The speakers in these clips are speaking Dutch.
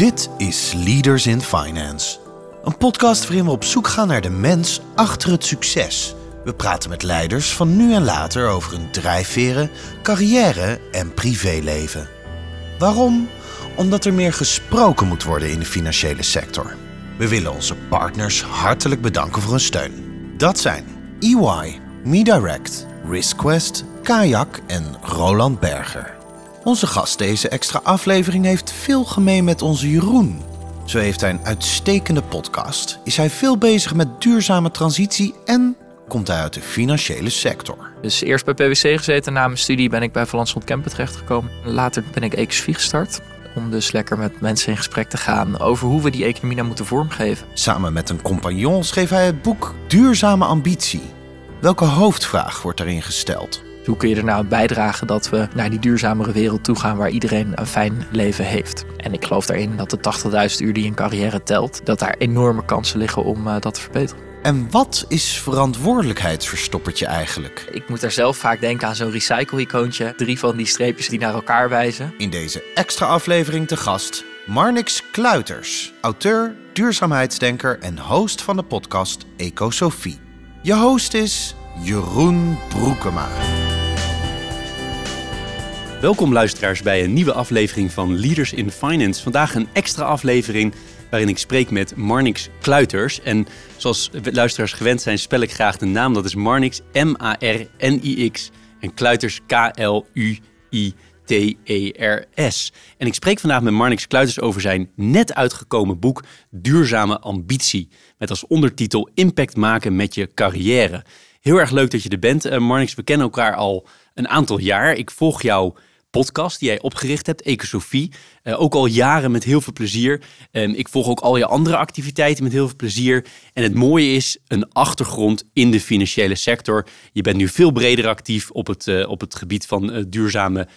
Dit is Leaders in Finance. Een podcast waarin we op zoek gaan naar de mens achter het succes. We praten met leiders van nu en later over hun drijfveren, carrière en privéleven. Waarom? Omdat er meer gesproken moet worden in de financiële sector. We willen onze partners hartelijk bedanken voor hun steun. Dat zijn EY, MeDirect, RiskQuest, Kayak en Roland Berger. Onze gast deze extra aflevering heeft veel gemeen met onze Jeroen. Zo heeft hij een uitstekende podcast, is hij veel bezig met duurzame transitie en komt hij uit de financiële sector. Dus eerst bij PwC gezeten, na mijn studie ben ik bij Van Lanschot Kempen terechtgekomen. Later ben ik Ecosofie gestart, om dus lekker met mensen in gesprek te gaan over hoe we die economie nou moeten vormgeven. Samen met een compagnon schreef hij het boek Duurzame Ambitie. Welke hoofdvraag wordt daarin gesteld? Hoe kun je er nou aan bijdragen dat we naar die duurzamere wereld toe gaan waar iedereen een fijn leven heeft? En ik geloof daarin dat de 80.000 uur die een carrière telt, dat daar enorme kansen liggen om uh, dat te verbeteren. En wat is verantwoordelijkheidsverstoppertje eigenlijk? Ik moet daar zelf vaak denken aan zo'n recycle-icoontje. Drie van die streepjes die naar elkaar wijzen. In deze extra aflevering te gast Marnix Kluiters, auteur, duurzaamheidsdenker en host van de podcast Ecosofie. Je host is Jeroen Broekema. Welkom luisteraars bij een nieuwe aflevering van Leaders in Finance. Vandaag een extra aflevering waarin ik spreek met Marnix Kluiters. En zoals luisteraars gewend zijn, spel ik graag de naam. Dat is Marnix, M-A-R-N-I-X. En Kluiters, K-L-U-I-T-E-R-S. En ik spreek vandaag met Marnix Kluiters over zijn net uitgekomen boek Duurzame Ambitie. Met als ondertitel Impact maken met je carrière. Heel erg leuk dat je er bent, uh, Marnix. We kennen elkaar al een aantal jaar. Ik volg jou podcast die jij opgericht hebt, Ecosofie. Uh, ook al jaren met heel veel plezier. Ik volg ook al je andere activiteiten met heel veel plezier. En het mooie is een achtergrond in de financiële sector. Je bent nu veel breder actief op het, uh, op het gebied van uh, duurzame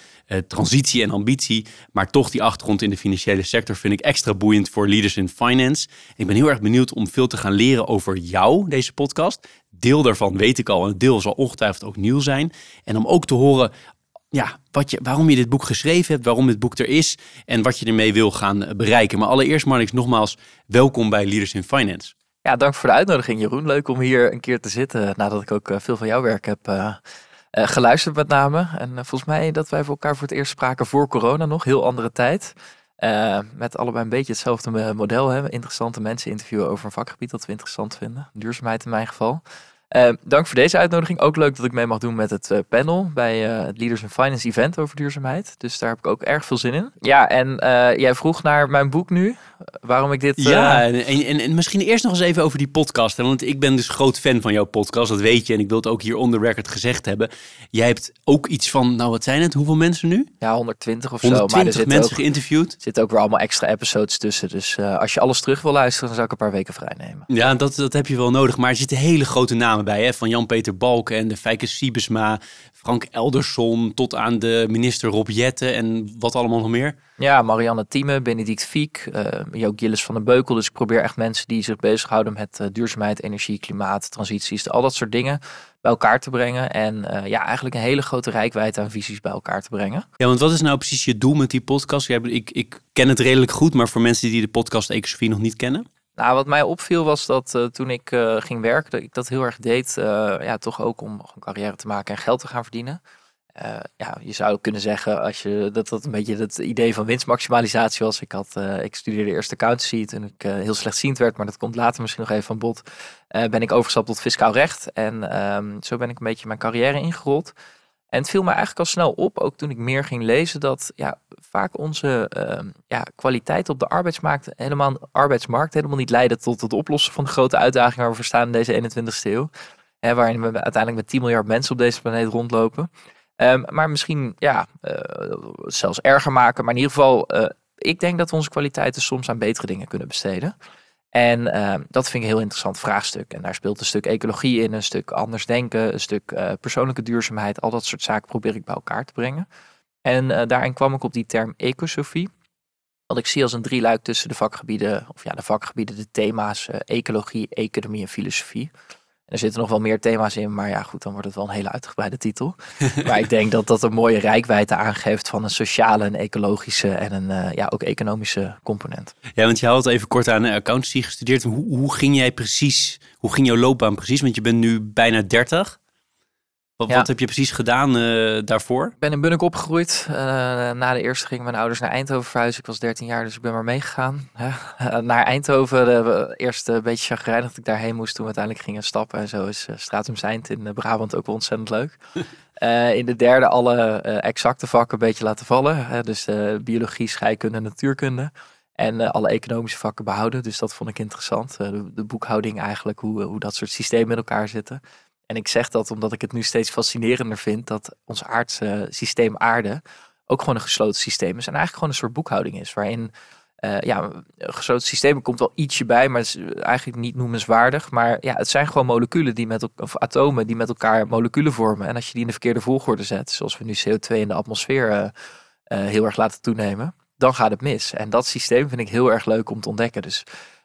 transitie en ambitie. Maar toch die achtergrond in de financiële sector vind ik extra boeiend voor Leaders in Finance. ik ben heel erg benieuwd om veel te gaan leren over jou, deze podcast. Deel daarvan weet ik al en deel zal ongetwijfeld ook nieuw zijn. En om ook te horen ja, wat je, waarom je dit boek geschreven hebt, waarom dit boek er is en wat je ermee wil gaan bereiken. Maar allereerst, Marnix, nogmaals, welkom bij Leaders in Finance. Ja, dank voor de uitnodiging, Jeroen. Leuk om hier een keer te zitten nadat ik ook veel van jouw werk heb geluisterd met name. En volgens mij dat wij voor elkaar voor het eerst spraken voor corona nog, heel andere tijd. met allebei een beetje hetzelfde model. Hè? Interessante mensen interviewen over een vakgebied dat we interessant vinden. Duurzaamheid in mijn geval. Uh, dank voor deze uitnodiging. Ook leuk dat ik mee mag doen met het uh, panel bij uh, het Leaders in Finance event over duurzaamheid. Dus daar heb ik ook erg veel zin in. Ja, en jij vroeg naar mijn boek nu. Waarom ik dit... Ja, en, en, en, misschien eerst nog eens even over die podcast. Hè? Want ik ben dus groot fan van jouw podcast, dat weet je. En ik wil het ook hier on the record gezegd hebben. Jij hebt ook iets van, nou wat zijn het? Hoeveel mensen nu? Ja, 120 of 120 zo. Maar er mensen ook, geïnterviewd. Er zitten ook weer allemaal extra episodes tussen. Dus als je alles terug wil luisteren, dan zou ik een paar weken vrij nemen. Ja, dat, dat heb je wel nodig. Maar er zitten hele grote namen bij, hè? van Jan-Peter Balken en de Fijke Siebesma, Frank Elderson, tot aan de minister Rob Jette en wat allemaal nog meer. Ja, Marianne Thieme, Benedict Fiek, uh, Joop Gilles van den Beukel. Dus ik probeer echt mensen die zich bezighouden met uh, duurzaamheid, energie, klimaat, transities, al dat soort dingen bij elkaar te brengen. En uh, ja, eigenlijk een hele grote rijkwijde aan visies bij elkaar te brengen. Ja, want wat is nou precies je doel met die podcast? Ik, ik ken het redelijk goed, maar voor mensen die de podcast Ecosofie nog niet kennen? Nou, wat mij opviel was dat uh, toen ik uh, ging werken, dat ik dat heel erg deed. Uh, ja, toch ook om een carrière te maken en geld te gaan verdienen. ja, je zou kunnen zeggen als je, dat dat een beetje het idee van winstmaximalisatie was. Ik, had, ik studeerde eerst accountancy toen ik heel slechtziend werd, maar dat komt later misschien nog even van bod. ben ik overgestapt tot fiscaal recht en um, zo ben ik een beetje mijn carrière ingerold. En het viel me eigenlijk al snel op, ook toen ik meer ging lezen, dat ja, vaak onze uh, ja, kwaliteit op de arbeidsmarkt helemaal, arbeidsmarkt helemaal niet leiden tot het oplossen van de grote uitdagingen waar we staan in deze 21ste eeuw. Hè, waarin we uiteindelijk met 10 miljard mensen op deze planeet rondlopen. Um, maar misschien ja, uh, zelfs erger maken. Maar in ieder geval, uh, ik denk dat we onze kwaliteiten soms aan betere dingen kunnen besteden. En uh, dat vind ik een heel interessant vraagstuk. En daar speelt een stuk ecologie in, een stuk anders denken, een stuk uh, persoonlijke duurzaamheid. Al dat soort zaken probeer ik bij elkaar te brengen. En uh, daarin kwam ik op die term ecosofie. Wat ik zie als een drieluik tussen de vakgebieden, of ja, de vakgebieden, de thema's ecologie, economie en filosofie. Er zitten nog wel meer thema's in, maar ja, goed, dan wordt het wel een hele uitgebreide titel. maar ik denk dat dat een mooie rijkwijde aangeeft van een sociale, een ecologische en een uh, ja, ook economische component. Ja, want je had even kort aan accountancy gestudeerd. Hoe, hoe ging jij precies, hoe ging jouw loopbaan precies? Want je bent nu bijna 30. Wat, wat, heb je precies gedaan uh, daarvoor? Ik ben in Bunnik opgegroeid. Uh, na de eerste gingen mijn ouders naar Eindhoven verhuizen. Ik was 13 jaar, dus ik ben maar meegegaan. Uh, naar Eindhoven. eerst een beetje chagrijnig dat ik daarheen moest toen we uiteindelijk gingen stappen. En zo is Stratum Zijnd in Brabant ook wel ontzettend leuk. in de derde alle exacte vakken een beetje laten vallen. dus biologie, scheikunde, natuurkunde. En alle economische vakken behouden. Dus dat vond ik interessant. De, de, boekhouding eigenlijk, hoe, hoe dat soort systemen in elkaar zitten. En ik zeg dat omdat ik het nu steeds fascinerender vind dat ons aardse systeem aarde ook gewoon een gesloten systeem is. En eigenlijk gewoon een soort boekhouding is. Waarin uh, ja, gesloten systemen komt wel ietsje bij, maar het is eigenlijk niet noemenswaardig. Maar ja, het zijn gewoon moleculen die met of atomen die met elkaar moleculen vormen. En als je die in de verkeerde volgorde zet, zoals we nu CO2 in de atmosfeer uh, uh, heel erg laten toenemen, dan gaat het mis. En dat systeem vind ik heel erg leuk om te ontdekken. Dus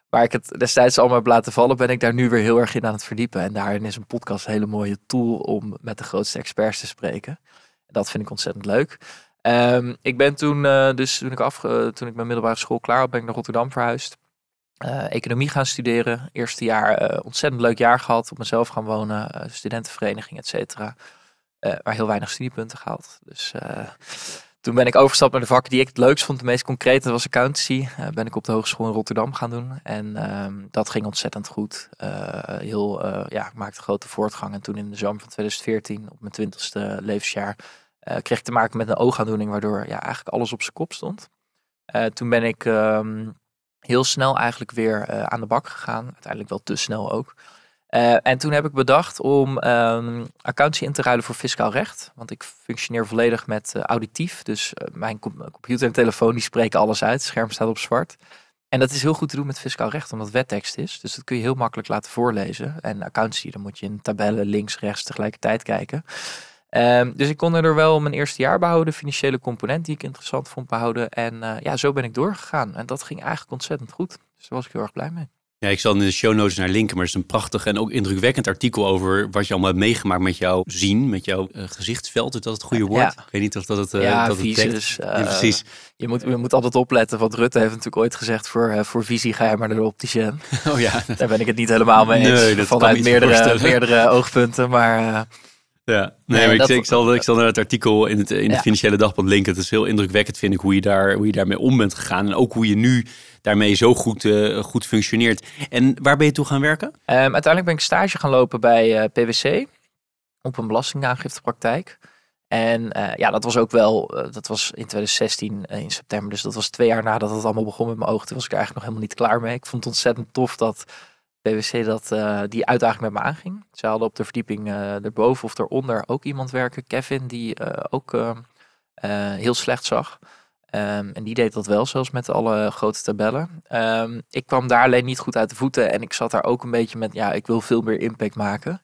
waar ik het destijds allemaal heb laten vallen, ben ik daar nu weer heel erg in aan het verdiepen. En daarin is een podcast een hele mooie tool om met de grootste experts te spreken. Dat vind ik ontzettend leuk. Um, ik ben toen, uh, dus toen ik, af, toen ik mijn middelbare school klaar had, ben ik naar Rotterdam verhuisd. Uh, economie gaan studeren. Eerste jaar ontzettend leuk jaar gehad. Op mezelf gaan wonen. studentenvereniging, et cetera. maar heel weinig studiepunten gehaald. Dus toen ben ik overgestapt naar de vakken die ik het leukst vond. De meest concrete dat was accountancy. Uh, ben ik op de hogeschool in Rotterdam gaan doen. En ehm, dat ging ontzettend goed. Uh, heel, uh, ja, ik maakte grote voortgang. En toen in de zomer van 2014, op mijn twintigste levensjaar, kreeg ik te maken met een oogaandoening. Waardoor ja, eigenlijk alles op zijn kop stond. toen ben ik um, heel snel eigenlijk weer aan de bak gegaan. Uiteindelijk wel te snel ook. Uh, en toen heb ik bedacht om um, accountancy in te ruilen voor fiscaal recht. Want ik functioneer volledig met uh, auditief. Dus uh, mijn computer en telefoon die spreken alles uit. Het scherm staat op zwart. En dat is heel goed te doen met fiscaal recht, omdat wettekst is. Dus dat kun je heel makkelijk laten voorlezen. En accountancy, dan moet je in tabellen links, rechts tegelijkertijd kijken. Um, dus ik kon er wel mijn eerste jaar behouden. Financiële component die ik interessant vond behouden. En ja, zo ben ik doorgegaan. En dat ging eigenlijk ontzettend goed. Dus daar was ik heel erg blij mee. Ja, ik zal in de show notes naar linken, maar het is een prachtig en ook indrukwekkend artikel over wat je allemaal hebt meegemaakt met jouw zien, met jouw uh, gezichtsveld. Is dat het goede woord? Ik weet niet of dat het. Uh, ja, dat visus, het uh, precies. Je moet, je moet altijd opletten, want Rutte heeft natuurlijk ooit gezegd voor, voor visie ga je maar naar de opticien. Oh ja. Daar ben ik het niet helemaal mee eens. Nee, dat vanuit meerdere, meerdere oogpunten, maar ja, nee, ik, ik, zal, ik zal naar het artikel in het, in het Financiële Dagblad linken. Het is heel indrukwekkend, vind ik, hoe je, daar, hoe je daarmee om bent gegaan. En ook hoe je nu daarmee zo goed, uh, goed functioneert. En waar ben je toe gaan werken? Um, uiteindelijk ben ik stage gaan lopen bij eh, PwC op een belastingaangiftepraktijk. En uh, ja, dat was ook wel, dat was in 2016 in september. Dus dat was twee jaar nadat het allemaal begon met mijn ogen. Toen was ik eigenlijk nog helemaal niet klaar mee. Ik vond het ontzettend tof dat PwC dat, die uitdaging met me aanging. Ze hadden op de verdieping erboven of eronder ook iemand werken, Kevin, die ook heel slecht zag. Um, en die deed dat wel, zelfs met alle grote tabellen. Um, ik kwam daar alleen niet goed uit de voeten en ik zat daar ook een beetje met, ja, ik wil veel meer impact maken.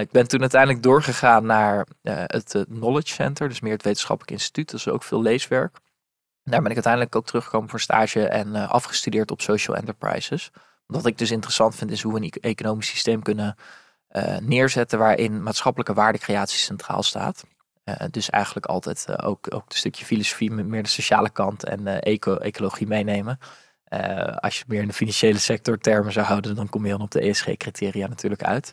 ik ben toen uiteindelijk doorgegaan naar het Knowledge Center, dus meer het wetenschappelijk instituut. Is ook veel leeswerk. Daar ben ik uiteindelijk ook teruggekomen voor stage en afgestudeerd op social enterprises. Wat ik dus interessant vind is hoe we een economisch systeem kunnen neerzetten waarin maatschappelijke waardecreatie centraal staat. Uh, dus eigenlijk altijd uh, ook, ook een stukje filosofie meer de sociale kant en eco ecologie meenemen. als je meer in de financiële sector termen zou houden, dan kom je dan op de ESG-criteria natuurlijk uit.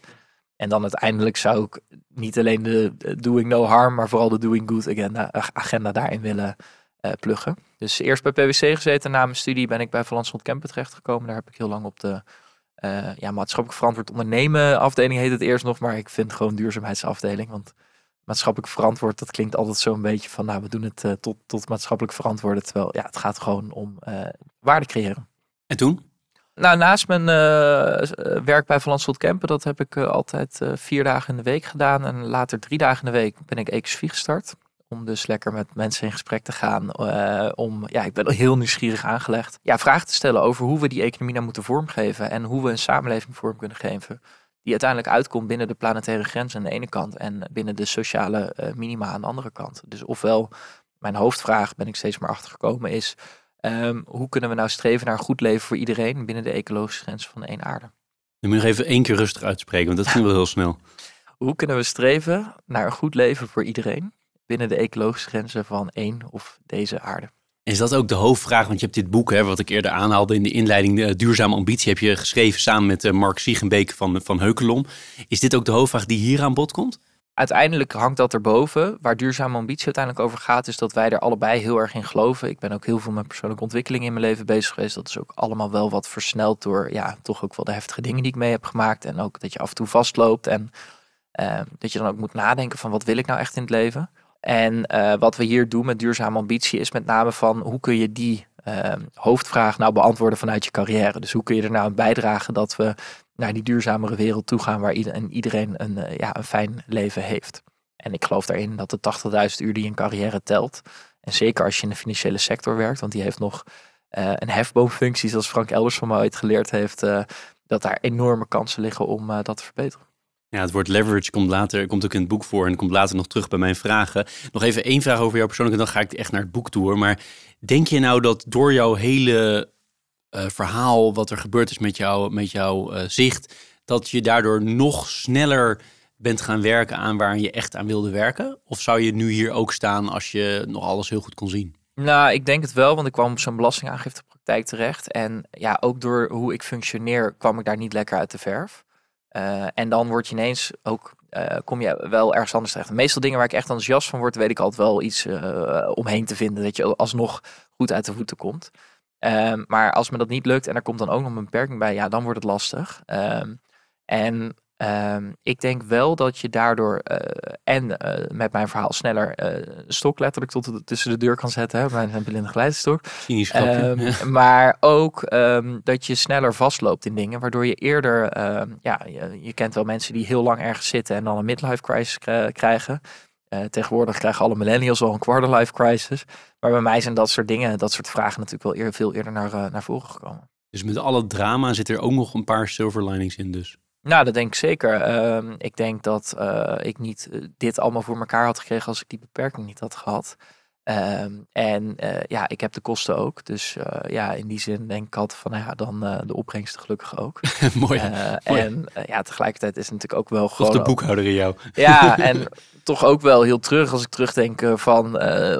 En dan uiteindelijk zou ik niet alleen de doing no harm, maar vooral de doing good agenda, agenda daarin willen pluggen. Dus eerst bij PwC gezeten. Na mijn studie ben ik bij Van Lanschot Kempen terechtgekomen. Daar heb ik heel lang op de ja, maatschappelijk verantwoord ondernemen afdeling heet het eerst nog. Maar ik vind gewoon duurzaamheidsafdeling. Want maatschappelijk verantwoord, dat klinkt altijd zo'n beetje van, nou, we doen het uh, tot, tot maatschappelijk verantwoorden. Terwijl, ja, het gaat gewoon om waarde creëren. En toen? Nou, naast mijn werk bij Van Lanschot Kempen, dat heb ik altijd vier dagen in de week gedaan. En later drie dagen in de week ben ik Ecosfie gestart om dus lekker met mensen in gesprek te gaan. Om, ja, ik ben heel nieuwsgierig aangelegd. Ja, vragen te stellen over hoe we die economie nou moeten vormgeven. En hoe we een samenleving vorm kunnen geven. Die uiteindelijk uitkomt binnen de planetaire grens aan de ene kant. En binnen de sociale uh, minima aan de andere kant. Dus ofwel, mijn hoofdvraag ben ik steeds maar achtergekomen is. Um, hoe kunnen we nou streven naar een goed leven voor iedereen binnen de ecologische grens van één aarde? Je moet nog even één keer rustig uitspreken, want dat ging wel heel snel. Hoe kunnen we streven naar een goed leven voor iedereen binnen de ecologische grenzen van één of deze aarde? Is dat ook de hoofdvraag? Want je hebt dit boek, hè, wat ik eerder aanhaalde in de inleiding, de Duurzame Ambitie, heb je geschreven samen met uh, Mark Siegenbeek van, van Heukelom. Is dit ook de hoofdvraag die hier aan bod komt? Uiteindelijk hangt dat erboven. Waar duurzame ambitie uiteindelijk over gaat, is dat wij er allebei heel erg in geloven. Ik ben ook heel veel met persoonlijke ontwikkeling in mijn leven bezig geweest. Dat is ook allemaal wel wat versneld door, ja, toch ook wel de heftige dingen die ik mee heb gemaakt. En ook dat je af en toe vastloopt en dat je dan ook moet nadenken van wat wil ik nou echt in het leven. En uh, wat we hier doen met duurzame ambitie is met name van hoe kun je die uh, hoofdvraag nou beantwoorden vanuit je carrière. Dus hoe kun je er nou aan bijdragen dat we naar die duurzamere wereld toe gaan waar iedereen een, uh, ja, een fijn leven heeft. En ik geloof daarin dat de 80.000 uur die een carrière telt. En zeker als je in de financiële sector werkt, want die heeft nog uh, een hefboomfunctie, zoals Frank Elders van mij ooit geleerd heeft, dat daar enorme kansen liggen om dat te verbeteren. Ja, het woord leverage komt later, komt ook in het boek voor en komt later nog terug bij mijn vragen. Nog even één vraag over jou persoonlijk en dan ga ik echt naar het boek toe. Maar denk je nou dat door jouw hele uh, verhaal, wat er gebeurd is met, jou, met jouw uh, zicht, dat je daardoor nog sneller bent gaan werken aan waar je echt aan wilde werken? Of zou je nu hier ook staan als je nog alles heel goed kon zien? Nou, ik denk het wel, want ik kwam op zo'n belastingaangiftepraktijk terecht. En ja, ook door hoe ik functioneer kwam ik daar niet lekker uit de verf. Uh, en dan word je ineens ook, uh, kom je wel ergens anders terecht. meestal dingen waar ik echt enthousiast van word, weet ik altijd wel iets uh, omheen te vinden. Dat je alsnog goed uit de voeten komt. Um, maar als me dat niet lukt en er komt dan ook nog een beperking bij, ja, dan wordt het lastig. Um, en um, ik denk wel dat je daardoor uh, en uh, met mijn verhaal sneller uh, stok letterlijk tot de, tussen de deur kan zetten. Hè, mijn blinde geleidenstok. Um, ja. Maar ook um, dat je sneller vastloopt in dingen, waardoor je eerder, ja, je, je, kent wel mensen die heel lang ergens zitten en dan een midlife crisis krijgen. Tegenwoordig krijgen alle millennials al een quarter life crisis. Maar bij mij zijn dat soort dingen, dat soort vragen natuurlijk wel eer, veel eerder naar, naar voren gekomen. Dus met alle drama zit er ook nog een paar silver linings in dus? Nou, dat denk ik zeker. Uh, ik denk dat uh, ik niet dit allemaal voor elkaar had gekregen als ik die beperking niet had gehad. Um, en uh, ja, ik heb de kosten ook. Dus ja, in die zin denk ik altijd van, nou ja, dan de opbrengsten gelukkig ook. Mooi. Mooi. En ja, tegelijkertijd is het natuurlijk ook wel of gewoon... de boekhouder in jou. Ja, en toch ook wel heel terug als ik terugdenk van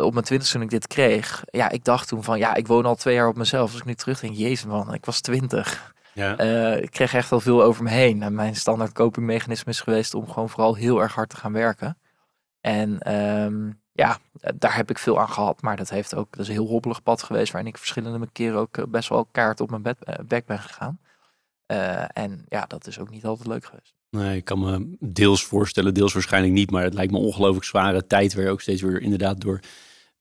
op mijn twintig toen ik dit kreeg. Ja, ik dacht toen van, ja, ik woon al twee jaar op mezelf. Als ik nu terugdenk, jezus man, ik was twintig. Ja. ik kreeg echt wel veel over me heen. En mijn standaard copingmechanisme is geweest om gewoon vooral heel erg hard te gaan werken. En um, ja, daar heb ik veel aan gehad. Maar dat heeft ook, dat is een heel hobbelig pad geweest. Waarin ik verschillende keren ook best wel kaart op mijn bed, bek ben gegaan. Uh, en ja, dat is ook niet altijd leuk geweest. Nee, ik kan me deels voorstellen, deels waarschijnlijk niet. Maar het lijkt me ongelooflijk zware tijd. Waar je ook steeds weer inderdaad door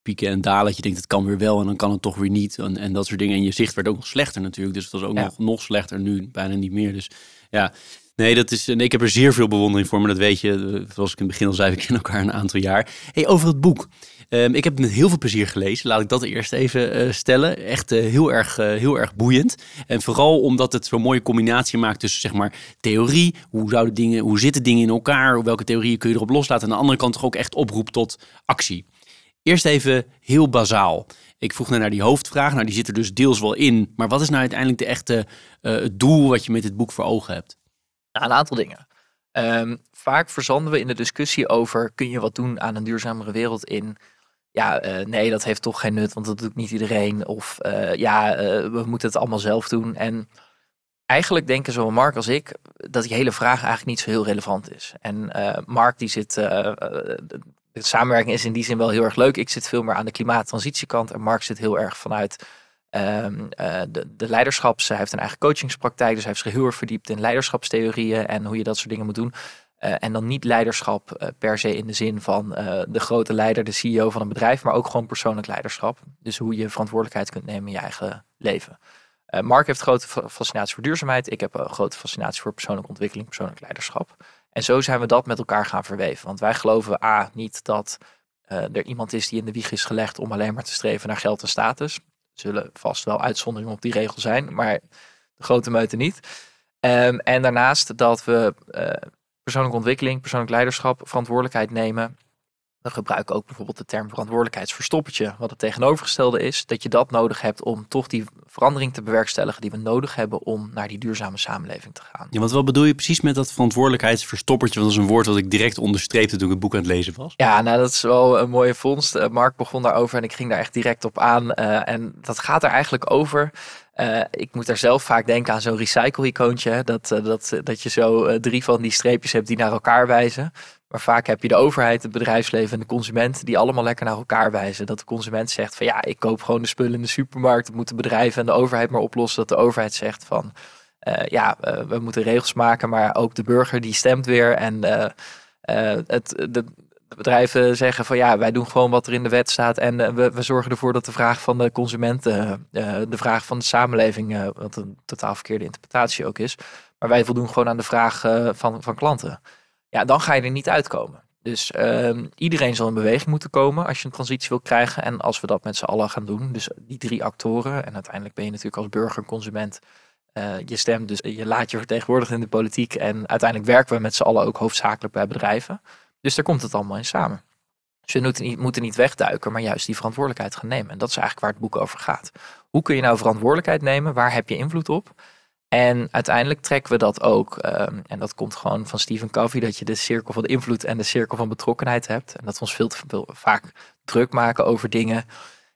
pieken en dalen. Dat je denkt, het kan weer wel en dan kan het toch weer niet. En, en dat soort dingen. En je zicht werd ook nog slechter natuurlijk. Dus het was ook ja. nog, nog slechter nu, bijna niet meer. Dus ja, Nee, dat is, nee, ik heb er zeer veel bewondering voor, maar dat weet je, zoals ik in het begin al zei, we kennen elkaar een aantal jaar. Hey, over het boek. Um, ik heb het met heel veel plezier gelezen. Laat ik dat eerst even uh, stellen. Echt uh, heel, erg, uh, heel erg boeiend. En vooral omdat het zo'n mooie combinatie maakt tussen zeg maar theorie, hoe, zouden dingen, hoe zitten dingen in elkaar, welke theorieën kun je erop loslaten. En aan de andere kant toch ook echt oproep tot actie. Eerst even heel bazaal. Ik vroeg naar die hoofdvraag. Nou, die zit er dus deels wel in. Maar wat is nou uiteindelijk de echte het doel wat je met dit boek voor ogen hebt? Nou, een aantal dingen. Um, vaak verzanden we in de discussie over kun je wat doen aan een duurzamere wereld in. Ja, uh, nee, dat heeft toch geen nut, want dat doet niet iedereen. Of uh, ja, we moeten het allemaal zelf doen. En eigenlijk denken zowel Mark als ik dat die hele vraag eigenlijk niet zo heel relevant is. En Mark die zit, de samenwerking is in die zin wel heel erg leuk. Ik zit veel meer aan de klimaattransitiekant en Mark zit heel erg vanuit Um, uh, de, de leiderschaps, hij heeft een eigen coachingspraktijk, dus hij heeft zich heel erg verdiept in leiderschapstheorieën en hoe je dat soort dingen moet doen. Uh, en dan niet leiderschap uh, per se in de zin van de grote leider, de CEO van een bedrijf, maar ook gewoon persoonlijk leiderschap. Dus hoe je verantwoordelijkheid kunt nemen in je eigen leven. Mark heeft grote fascinatie voor duurzaamheid. Ik heb een grote fascinatie voor persoonlijke ontwikkeling, persoonlijk leiderschap. En zo zijn we dat met elkaar gaan verweven. Want wij geloven A, niet dat er iemand is die in de wieg is gelegd om alleen maar te streven naar geld en status zullen vast wel uitzonderingen op die regel zijn, maar de grote meute niet. Um, en daarnaast dat we uh, persoonlijke ontwikkeling, persoonlijk leiderschap, verantwoordelijkheid nemen. We gebruiken ook bijvoorbeeld de term verantwoordelijkheidsverstoppertje. Wat het tegenovergestelde is, dat je dat nodig hebt om toch die verandering te bewerkstelligen die we nodig hebben om naar die duurzame samenleving te gaan. Ja, want wat bedoel je precies met dat verantwoordelijkheidsverstoppertje? Want dat is een woord wat ik direct onderstreepte toen ik het boek aan het lezen was. Ja, nou dat is wel een mooie vondst. Eh, Mark begon daarover en ik ging daar echt direct op aan. Uh, en dat gaat er eigenlijk over uh, ik moet daar zelf vaak denken aan zo'n recycle-icoontje. Dat, uh, dat, dat je zo drie van die streepjes hebt die naar elkaar wijzen. Maar vaak heb je de overheid, het bedrijfsleven en de consument die allemaal lekker naar elkaar wijzen. Dat de consument zegt van ja, ik koop gewoon de spullen in de supermarkt. Dat moeten bedrijven en de overheid maar oplossen. Dat de overheid zegt van ja, we moeten regels maken, maar ook de burger die stemt weer. En het, de bedrijven zeggen van ja, wij doen gewoon wat er in de wet staat en uh, we, we, zorgen ervoor dat de vraag van de consumenten, uh, de vraag van de samenleving, wat een totaal verkeerde interpretatie ook is, maar wij voldoen gewoon aan de vraag van, van klanten. Ja, dan ga je er niet uitkomen. Dus ehm, iedereen zal in beweging moeten komen als je een transitie wil krijgen. En als we dat met z'n allen gaan doen, dus die drie actoren, en uiteindelijk ben je natuurlijk als burger, consument, je stemt, dus je laat je vertegenwoordigen in de politiek. En uiteindelijk werken we met z'n allen ook hoofdzakelijk bij bedrijven. Dus daar komt het allemaal in samen. Dus we moeten niet, moeten niet wegduiken, maar juist die verantwoordelijkheid gaan nemen. En dat is eigenlijk waar het boek over gaat. Hoe kun je nou verantwoordelijkheid nemen? Waar heb je invloed op? En uiteindelijk trekken we dat ook, um, en dat komt gewoon van Stephen Covey, dat je de cirkel van invloed en de cirkel van betrokkenheid hebt. En dat we ons veel te veel vaak druk maken over dingen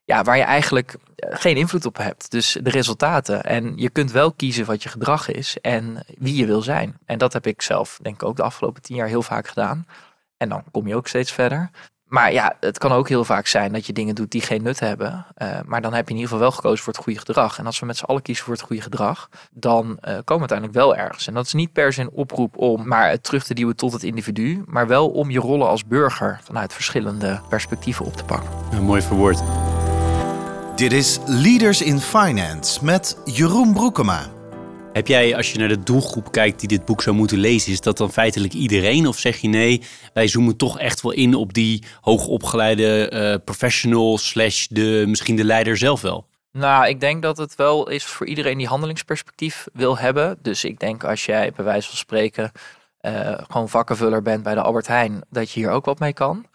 ja, waar je eigenlijk eh, geen invloed op hebt. Dus de resultaten. En je kunt wel kiezen wat je gedrag is en wie je wil zijn. En dat heb ik zelf, denk ik, ook de afgelopen tien jaar heel vaak gedaan. En dan kom je ook steeds verder. Maar ja, het kan ook heel vaak zijn dat je dingen doet die geen nut hebben. Uh, maar dan heb je in ieder geval wel gekozen voor het goede gedrag. En als we met z'n allen kiezen voor het goede gedrag, dan uh, komen we uiteindelijk wel ergens. En dat is niet per se een oproep om maar het terug te duwen tot het individu, maar wel om je rollen als burger vanuit verschillende perspectieven op te pakken. Ja, mooi verwoord. Dit is Leaders in Finance met Jeroen Broekema. Heb jij, als je naar de doelgroep kijkt die dit boek zou moeten lezen, is dat dan feitelijk iedereen? Of zeg je nee, wij zoomen toch echt wel in op die hoogopgeleide uh, professional slash de, misschien de leider zelf wel? Nou, ik denk dat het wel is voor iedereen die handelingsperspectief wil hebben. Dus ik denk als jij bij wijze van spreken uh, gewoon vakkenvuller bent bij de Albert Heijn, dat je hier ook wat mee kan.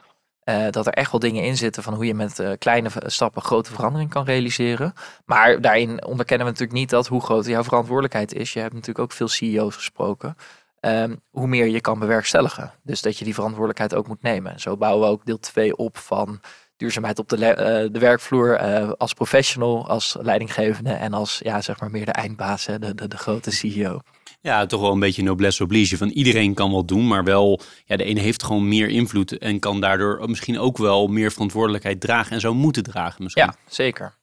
Uh, dat er echt wel dingen in zitten van hoe je met uh, kleine stappen grote verandering kan realiseren. Maar daarin onderkennen we natuurlijk niet dat hoe groot jouw verantwoordelijkheid is. Je hebt natuurlijk ook veel CEO's gesproken. Um, hoe meer je kan bewerkstelligen. Dus dat je die verantwoordelijkheid ook moet nemen. Zo bouwen we ook deel 2 op van duurzaamheid op de, uh, de werkvloer als professional, als leidinggevende en als ja, zeg maar meer de eindbaas, hè, de, de, de grote CEO. Ja, toch wel een beetje noblesse oblige. Van iedereen kan wat doen, maar wel, ja, de ene heeft gewoon meer invloed en kan daardoor misschien ook wel meer verantwoordelijkheid dragen en zou moeten dragen misschien. Ja, zeker.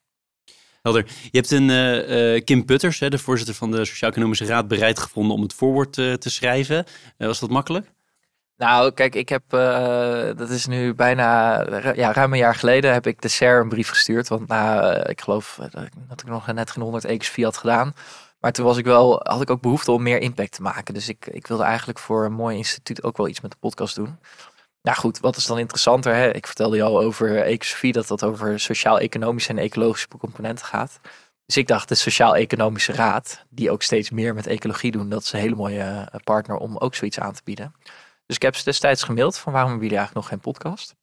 Helder. Je hebt een uh, uh, Kim Putters, hè, de voorzitter van de Sociaal-Economische Raad, bereid gevonden om het voorwoord uh, te schrijven. was dat makkelijk? Nou, kijk, ik heb, dat is nu bijna, ja, ruim een jaar geleden heb ik de SER een brief gestuurd. Want nou, ik geloof dat ik nog net geen 100 EXV had gedaan. Maar toen was ik wel, had ik ook behoefte om meer impact te maken. Dus ik, ik wilde eigenlijk voor een mooi instituut ook wel iets met de podcast doen. Nou goed, wat is dan interessanter? Hè? Ik vertelde je al over ecosofie, dat dat over sociaal-economische en ecologische componenten gaat. Dus ik dacht, de Sociaal-Economische Raad, die ook steeds meer met ecologie doen, dat is een hele mooie eh, partner om ook zoiets aan te bieden. Dus ik heb ze destijds gemaild van waarom hebben jullie eigenlijk nog geen podcast?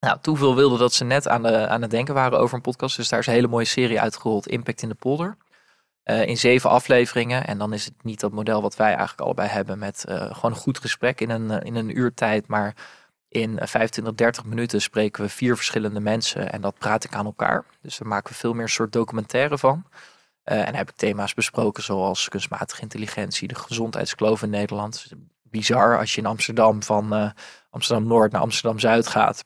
Nou, toeval wilde dat ze net aan, de, aan het denken waren over een podcast. Dus daar is een hele mooie serie uitgerold, Impact in de Polder. Uh, in zeven afleveringen. En dan is het niet dat model wat wij eigenlijk allebei hebben met uh, gewoon een goed gesprek in een, in een uur tijd. Maar in 25, 30 minuten spreken we vier verschillende mensen en dat praat ik aan elkaar. Dus daar maken we veel meer soort documentaire van. En heb ik thema's besproken zoals kunstmatige intelligentie, de gezondheidskloof in Nederland. Bizar als je in Amsterdam van Amsterdam Noord naar Amsterdam Zuid gaat.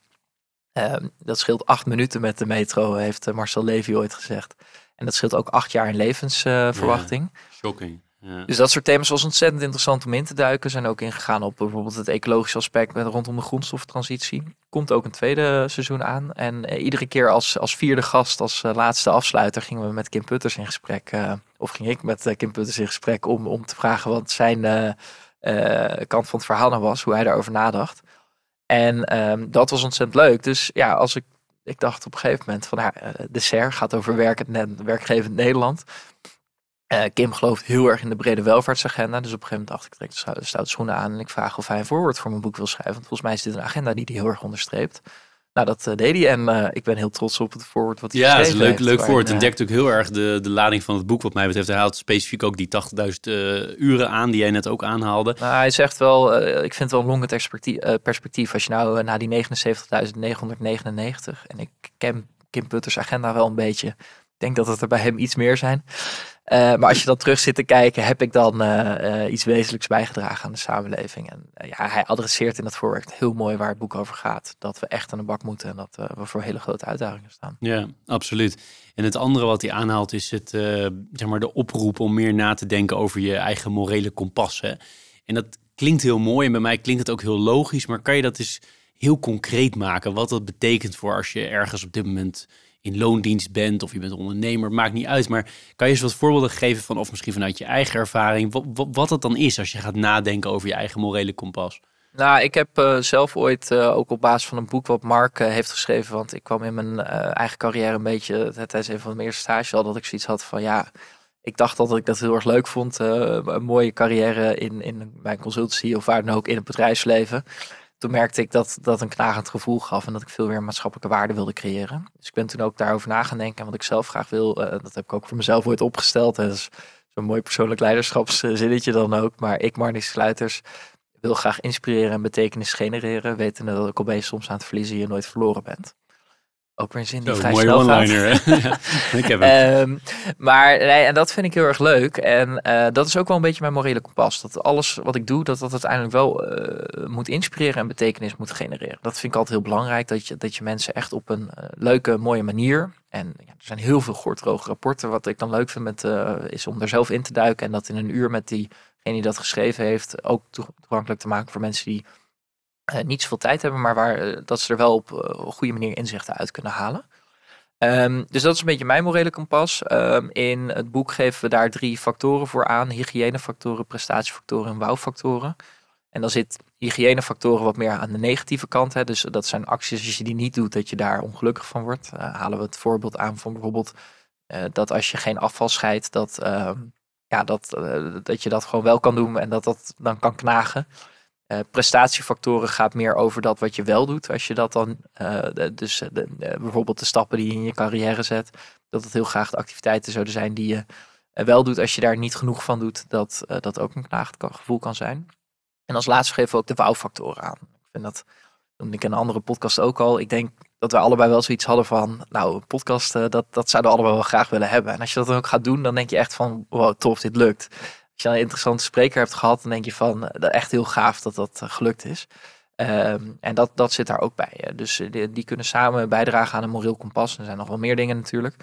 dat scheelt acht minuten met de metro, heeft Marcel Levy ooit gezegd. En dat scheelt ook acht jaar in levensverwachting. Ja, shocking. Ja. Dus dat soort thema's was ontzettend interessant om in te duiken. Zijn ook ingegaan op bijvoorbeeld het ecologische aspect met rondom de grondstoftransitie. Komt ook een tweede seizoen aan. En eh, iedere keer als, als vierde gast, als uh, laatste afsluiter, gingen we met Kim Putters in gesprek. Uh, of ging ik met Kim Putters in gesprek om, om te vragen wat zijn kant van het verhaal nou was, hoe hij daarover nadacht. En ehm, dat was ontzettend leuk. Dus ja, als ik ik dacht op een gegeven moment van ja, de SER gaat over werkgevend Nederland. Uh, Kim gelooft heel erg in de brede welvaartsagenda. Dus op een gegeven moment dacht ik, trek de stoute schoenen aan en ik vraag of hij een voorwoord voor mijn boek wil schrijven. Want volgens mij is dit een agenda die hij heel erg onderstreept. Nou, dat uh, deed hij en uh, ik ben heel trots op het voorwoord wat hij ja, geschreven Ja, het is leuk, leuk voorwoord. Het dekt ook heel erg de, de lading van het boek wat mij betreft. Hij haalt specifiek ook die 80.000 uren aan die jij net ook aanhaalde. Nou, hij zegt wel, ik vind het wel een longend perspectief. Als je nou na die 79.999 en ik ken Kim Putters agenda wel een beetje. Ik denk dat het er bij hem iets meer zijn. Uh, maar als je dan terug zit te kijken, heb ik dan uh, uh, iets wezenlijks bijgedragen aan de samenleving. En ja, hij adresseert in dat voorwerk heel mooi waar het boek over gaat. Dat we echt aan de bak moeten en dat we voor hele grote uitdagingen staan. Ja, absoluut. En het andere wat hij aanhaalt is het, zeg maar de oproep om meer na te denken over je eigen morele kompas. Hè? En dat klinkt heel mooi en bij mij klinkt het ook heel logisch. Maar kan je dat eens heel concreet maken? Wat dat betekent voor als je ergens op dit moment in loondienst bent of je bent ondernemer, maakt niet uit. Maar kan je eens wat voorbeelden geven van, of misschien vanuit je eigen ervaring, wat, wat, wat het dan is als je gaat nadenken over je eigen morele kompas? Nou, ik heb uh, zelf ooit uh, ook op basis van een boek wat Mark uh, heeft geschreven, want ik kwam in mijn eigen carrière een beetje, tijdens een van mijn eerste stages al, dat ik zoiets had van ja, ik dacht dat ik dat heel erg leuk vond, een mooie carrière in, in mijn consultancy of waar dan ook in het bedrijfsleven toen merkte ik dat dat een knagend gevoel gaf en dat ik veel meer maatschappelijke waarde wilde creëren. Dus ik ben toen ook daarover na gaan denken. En wat ik zelf graag wil, uh, dat heb ik ook voor mezelf ooit opgesteld. En dat is zo'n mooi persoonlijk leiderschapszinnetje dan ook. Maar ik, Marnix Sluiters, wil graag inspireren en betekenis genereren. Wetende dat ik ben soms aan het verliezen je nooit verloren bent. Ook weer een zin die vrij snel one-liner, ik heb het. Um, maar nee, en dat vind ik heel erg leuk. En uh, dat is ook wel een beetje mijn morele kompas. Dat alles wat ik doe, dat dat uiteindelijk wel uh, moet inspireren en betekenis moet genereren. Dat vind ik altijd heel belangrijk. Dat je, dat je mensen echt op een uh, leuke, mooie manier. En ja, er zijn heel veel gortroge rapporten. Wat ik dan leuk vind met, is om er zelf in te duiken. En dat in een uur met diegene die dat geschreven heeft, ook toegankelijk te maken voor mensen die uh, niet zoveel tijd hebben, maar waar, uh, dat ze er wel op uh, goede manier inzichten uit kunnen halen. Um, dus dat is een beetje mijn morele kompas. Um, in het boek geven we daar drie factoren voor aan: hygiënefactoren, prestatiefactoren en wouwfactoren. En dan zit hygiënefactoren wat meer aan de negatieve kant. Hè. Dus dat zijn acties, als je die niet doet, dat je daar ongelukkig van wordt. halen we het voorbeeld aan van bijvoorbeeld dat als je geen afval scheidt, dat, uh, ja, dat, dat je dat gewoon wel kan doen en dat dat dan kan knagen. Uh, prestatiefactoren gaat meer over dat wat je wel doet. Als je dat dan, de, dus de, bijvoorbeeld de stappen die je in je carrière zet, dat het heel graag de activiteiten zouden zijn die je wel doet. Als je daar niet genoeg van doet, dat dat ook een knagend gevoel kan zijn. En als laatste geven we ook de wou-factoren aan. Ik vind dat, noemde ik in een andere podcast ook al. Ik denk dat we allebei wel zoiets hadden van, nou, een podcast, dat, dat zouden we allebei wel graag willen hebben. En als je dat dan ook gaat doen, dan denk je echt van, wow, tof, dit lukt als je een interessante spreker hebt gehad, dan denk je van uh, echt heel gaaf dat dat uh, gelukt is. Um, en dat, dat zit daar ook bij. Dus uh, die, die, kunnen samen bijdragen aan een moreel kompas. Er zijn nog wel meer dingen natuurlijk.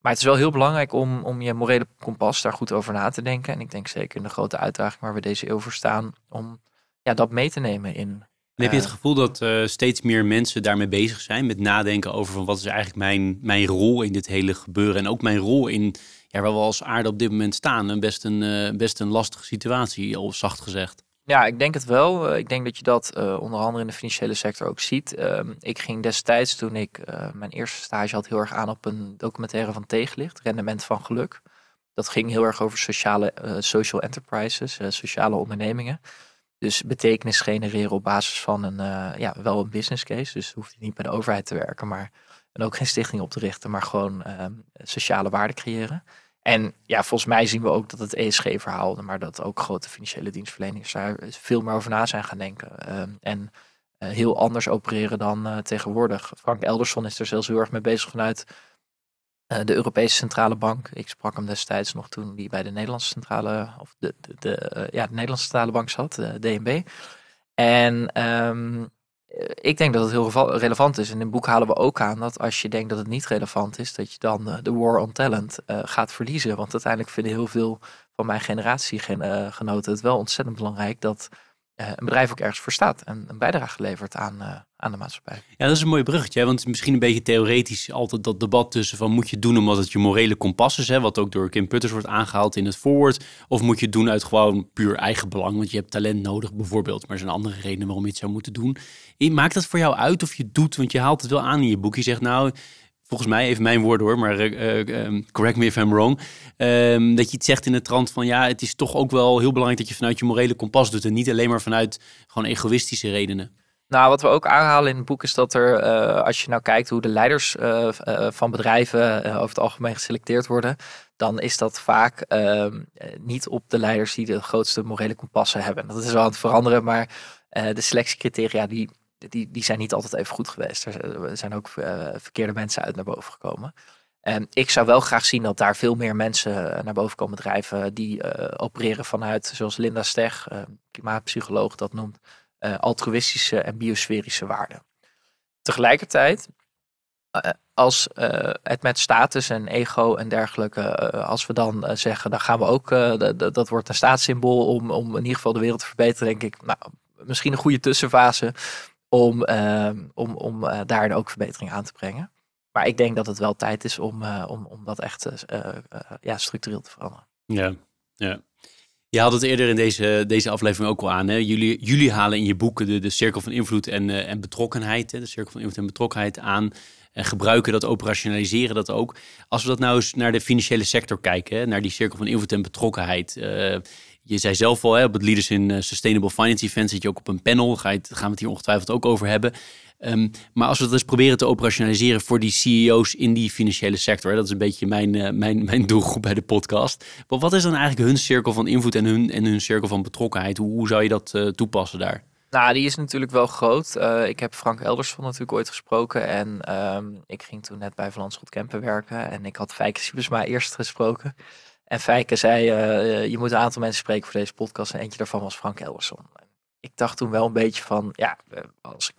Maar het is wel heel belangrijk om, om je morele kompas daar goed over na te denken. En ik denk zeker in de grote uitdaging waar we deze eeuw voor staan, om ja, dat mee te nemen in. En heb je het gevoel dat steeds meer mensen daarmee bezig zijn met nadenken over van wat is eigenlijk mijn, mijn rol in dit hele gebeuren en ook mijn rol in ja, waar we als aarde op dit moment staan. Een best, een, uh, best een lastige situatie, al zacht gezegd. Ja, ik denk het wel. Uh, ik denk dat je dat uh, onder andere in de financiële sector ook ziet. Ehm, ik ging destijds, toen ik mijn eerste stage had, heel erg aan op een documentaire van Tegenlicht, Rendement van Geluk. Dat ging heel erg over sociale, social enterprises, sociale ondernemingen. Dus betekenis genereren op basis van een, ja, wel een business case. Dus hoeft je niet bij de overheid te werken, maar en ook geen stichting op te richten, maar gewoon ehm, sociale waarde creëren. En ja, volgens mij zien we ook dat het ESG-verhaal, maar dat ook grote financiële dienstverleners daar veel meer over na zijn gaan denken. Uh, en uh, heel anders opereren dan uh, tegenwoordig. Frank Elderson is er zelfs heel erg mee bezig vanuit de Europese Centrale Bank. Ik sprak hem destijds nog toen hij bij de Nederlandse Centrale, of de, de, de ja, de Nederlandse Centrale Bank zat, de DNB. En um, ik denk dat het heel relevant is. En in het boek halen we ook aan dat als je denkt dat het niet relevant is, dat je dan uh, de war on talent uh, gaat verliezen. Want uiteindelijk vinden heel veel van mijn generatiegenoten het wel ontzettend belangrijk dat een bedrijf ook ergens voor staat en een bijdrage levert aan, aan de maatschappij. Ja, dat is een mooi bruggetje. Want misschien een beetje theoretisch altijd dat debat tussen van moet je doen omdat het je morele kompas is, hè, wat ook door Kim Putters wordt aangehaald in het voorwoord, of moet je het doen uit gewoon puur eigen belang, want je hebt talent nodig bijvoorbeeld, maar er zijn andere redenen waarom je het zou moeten doen. Maakt dat voor jou uit of je doet, want je haalt het wel aan in je boek. Je zegt nou, volgens mij, even mijn woorden hoor, maar uh, um, correct me if I'm wrong. Um, dat je iets zegt in de trant van ja, het is toch ook wel heel belangrijk dat je vanuit je morele kompas doet en niet alleen maar vanuit gewoon egoïstische redenen. Nou, wat we ook aanhalen in het boek is dat er, als je nou kijkt hoe de leiders van bedrijven over het algemeen geselecteerd worden, dan is dat vaak ehm, niet op de leiders die de grootste morele kompassen hebben. Dat is wel aan het veranderen, maar de selectiecriteria die die, die zijn niet altijd even goed geweest. Er zijn ook uh, verkeerde mensen uit naar boven gekomen. En ik zou wel graag zien dat daar veel meer mensen naar boven komen drijven die uh, opereren vanuit, zoals Linda Steg, uh, klimaatpsycholoog dat noemt, altruïstische en biosferische waarden. Tegelijkertijd, als het met status en ego en dergelijke, als we dan zeggen, dan gaan we ook, dat wordt een staatssymbool om, om in ieder geval de wereld te verbeteren, denk ik, nou, misschien een goede tussenfase om, uh, om, om uh, daar ook verbetering aan te brengen. Maar ik denk dat het wel tijd is om, uh, om, om dat echt ja, structureel te veranderen. Ja, ja. Je had het eerder in deze, deze aflevering ook al aan. Hè? Jullie, jullie halen in je boeken de, de cirkel van invloed en, en betrokkenheid, hè? de cirkel van invloed en betrokkenheid aan. En gebruiken dat, operationaliseren dat ook. Als we dat nou eens naar de financiële sector kijken, hè? naar die cirkel van invloed en betrokkenheid je zei zelf al, hè, op het Leaders in eh, Sustainable Finance Event zit je ook op een panel. Ga je, gaan we het hier ongetwijfeld ook over hebben. Um, maar als we dat eens proberen te operationaliseren voor die CEO's in die financiële sector, hè, dat is een beetje mijn, uh, mijn, mijn doelgroep bij de podcast. Maar wat is dan eigenlijk hun cirkel van invloed en hun, en hun cirkel van betrokkenheid? Hoe, hoe zou je dat uh, toepassen daar? Nou, die is natuurlijk wel groot. Ik heb Frank Eldersson natuurlijk ooit gesproken. En um, ik ging toen net bij Van Landschot Kempen werken. En ik had Fijke Siebersma eerst gesproken. En Fijke zei, uh, je moet een aantal mensen spreken voor deze podcast. En eentje daarvan was Frank Elwerson. Ik dacht toen wel een beetje van, ja, eh, als ik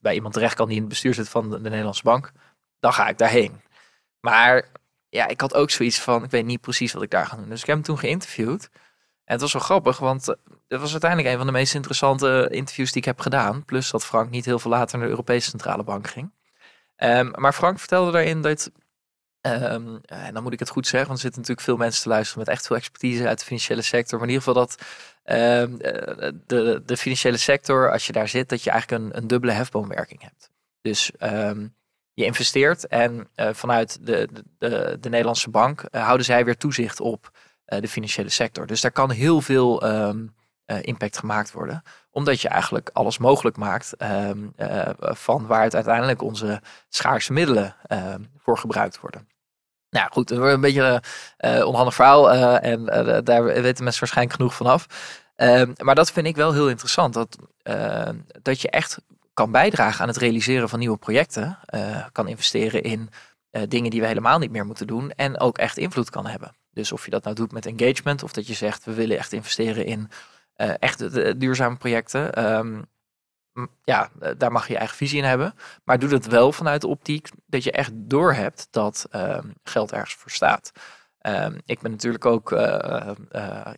bij iemand terecht kan die in het bestuur zit van de, Nederlandse bank, dan ga ik daarheen. Maar ja, ik had ook zoiets van, ik weet niet precies wat ik daar ga doen. Dus ik heb hem toen geïnterviewd. En het was wel grappig, want het was uiteindelijk een van de meest interessante interviews die ik heb gedaan. Plus dat Frank niet heel veel later naar de Europese Centrale Bank ging. Um, maar Frank vertelde daarin dat Um, en dan moet ik het goed zeggen, want er zitten natuurlijk veel mensen te luisteren met echt veel expertise uit de financiële sector. Maar in ieder geval dat um, de, de financiële sector, als je daar zit, dat je eigenlijk een, een dubbele hefboomwerking hebt. Dus um, je investeert en uh, vanuit de, de, de, Nederlandse bank uh, houden zij weer toezicht op de financiële sector. Dus daar kan heel veel impact gemaakt worden, omdat je eigenlijk alles mogelijk maakt van waar het uiteindelijk onze schaarse middelen voor gebruikt worden. Nou goed, een beetje een uh, onhandig verhaal uh, en uh, daar weten mensen waarschijnlijk genoeg vanaf. Ehm, maar dat vind ik wel heel interessant, dat, dat je echt kan bijdragen aan het realiseren van nieuwe projecten, kan investeren in dingen die we helemaal niet meer moeten doen en ook echt invloed kan hebben. Dus of je dat nou doet met engagement of dat je zegt we willen echt investeren in echt duurzame projecten. Um, ja, eh, daar mag je je eigen visie in hebben. Maar doe dat wel vanuit de optiek dat je echt doorhebt dat uh, geld ergens voor staat. Uh, ik ben natuurlijk ook, uh,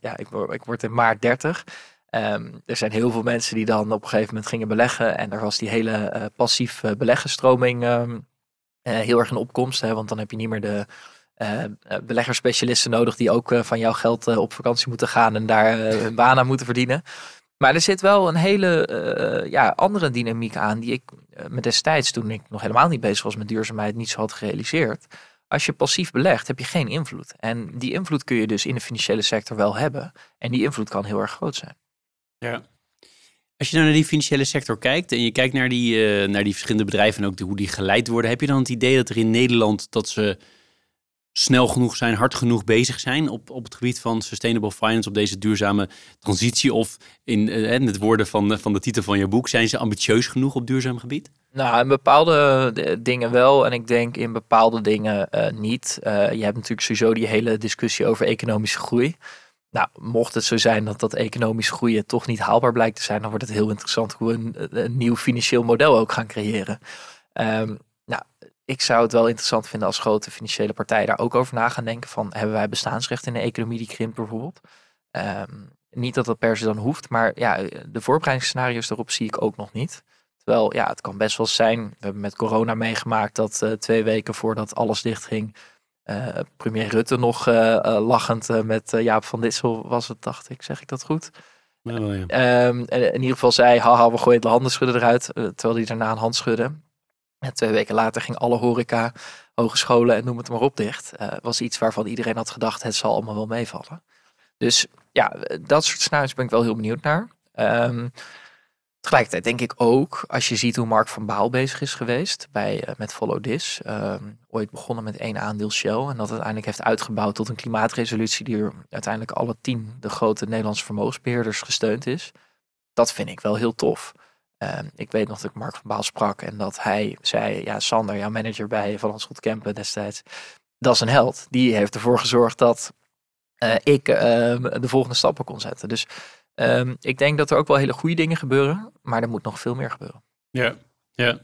ja, ik, word, ik word in maart 30. Ehm, er zijn heel veel mensen die dan op een gegeven moment gingen beleggen. En er was die hele passief beleggenstroming ehm, heel erg in opkomst. Hè, want dan heb je niet meer de beleggerspecialisten nodig die ook van jouw geld op vakantie moeten gaan en daar hun baan aan moeten verdienen. Maar er zit wel een hele uh, ja, andere dynamiek aan die ik uh, me destijds, toen ik nog helemaal niet bezig was met duurzaamheid, niet zo had gerealiseerd. Als je passief belegt, heb je geen invloed. En die invloed kun je dus in de financiële sector wel hebben. En die invloed kan heel erg groot zijn. Ja. Als je nou naar die financiële sector kijkt en je kijkt naar die, uh, naar die verschillende bedrijven en ook hoe die geleid worden, heb je dan het idee dat er in Nederland dat ze snel genoeg zijn, hard genoeg bezig zijn op, op het gebied van sustainable finance, op deze duurzame transitie? Of in, uh, in het woorden van, van de titel van je boek, zijn ze ambitieus genoeg op duurzaam gebied? Nou, in bepaalde dingen wel en ik denk in bepaalde dingen uh, niet. Je hebt natuurlijk sowieso die hele discussie over economische groei. Nou, mocht het zo zijn dat dat economisch groeien toch niet haalbaar blijkt te zijn, dan wordt het heel interessant hoe we een, nieuw financieel model ook gaan creëren. Um, ik zou het wel interessant vinden als grote financiële partijen daar ook over na gaan denken. Van hebben wij bestaansrecht in de economie die krimpt bijvoorbeeld? Um, niet dat dat per se dan hoeft, maar ja, de voorbereidingsscenario's daarop zie ik ook nog niet. Terwijl ja, het kan best wel zijn. We hebben met corona meegemaakt dat uh, twee weken voordat alles dichtging, uh, premier Rutte nog uh, lachend met Jaap van Dissel was het, dacht ik. Zeg ik dat goed? Ja, ja. Um, in ieder geval zei, haha, we gooien de handen schudden eruit. terwijl hij daarna een hand schudde. Twee weken later ging alle horeca, hogescholen en noem het maar op dicht. Uh, was iets waarvan iedereen had gedacht, het zal allemaal wel meevallen. Dus ja, dat soort scenario's ben ik wel heel benieuwd naar. Um, tegelijkertijd denk ik ook, als je ziet hoe Mark van Baal bezig is geweest bij, uh, met Follow This. Um, ooit begonnen met één aandeel Shell. En dat uiteindelijk heeft uitgebouwd tot een klimaatresolutie die er uiteindelijk alle tien de grote Nederlandse vermogensbeheerders gesteund is. Dat vind ik wel heel tof. Ehm, ik weet nog dat ik Mark van Baal sprak en dat hij zei, ja Sander, jouw manager bij Van Schot Kempen destijds, dat is een held. Die heeft ervoor gezorgd dat uh, ik uh, de volgende stappen kon zetten. Dus um, ik denk dat er ook wel hele goede dingen gebeuren, maar er moet nog veel meer gebeuren. Ja, ja.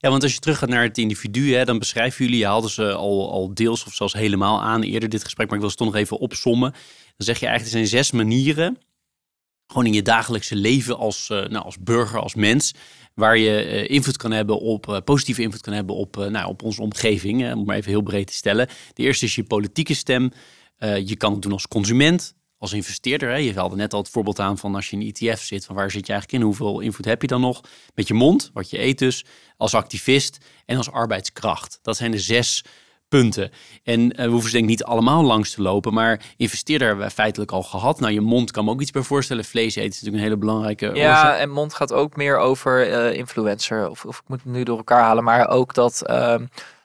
Ja, want als je terug gaat naar het individu, hè, dan beschrijven jullie, je haalden ze al, al deels of zelfs helemaal aan eerder dit gesprek, maar ik wil ze toch nog even opsommen. Dan zeg je eigenlijk, er zijn zes manieren gewoon in je dagelijkse leven als, uh, nou, als burger, als mens, waar je uh, invloed kan hebben op, uh, positieve invloed kan hebben op, nou, op onze omgeving, om maar even heel breed te stellen. De eerste is je politieke stem. je kan het doen als consument, als investeerder. Hè. Je haalde net al het voorbeeld aan van als je in een ETF zit, van waar zit je eigenlijk in, hoeveel invloed heb je dan nog? Met je mond, wat je eet dus, als activist en als arbeidskracht. Dat zijn de zes punten. En uh, we hoeven ze denk ik niet allemaal langs te lopen, maar investeerder hebben we feitelijk al gehad. Nou, je mond kan me ook iets bij voorstellen. Vlees eten is natuurlijk een hele belangrijke Ja, en mond gaat ook meer over uh, influencer. Of, of ik moet het nu door elkaar halen, maar ook dat... Uh,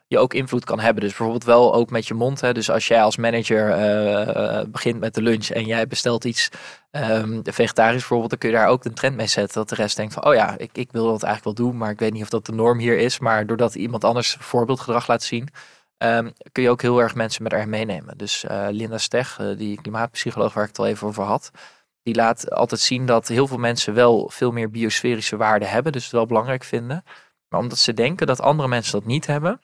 je ook invloed kan hebben. Dus bijvoorbeeld wel ook met je mond. Hè. Dus als jij als manager uh, begint met de lunch en jij bestelt iets um, vegetarisch bijvoorbeeld, dan kun je daar ook een trend mee zetten. Dat de rest denkt van, oh ja, ik, ik wil dat eigenlijk wel doen, maar ik weet niet of dat de norm hier is. Maar doordat iemand anders voorbeeldgedrag laat zien, Um, kun je ook heel erg mensen met haar meenemen. Dus uh, Linda Steg, uh, die klimaatpsycholoog waar ik het al even over had, die laat altijd zien dat heel veel mensen wel veel meer biosferische waarden hebben, dus het wel belangrijk vinden. Maar omdat ze denken dat andere mensen dat niet hebben,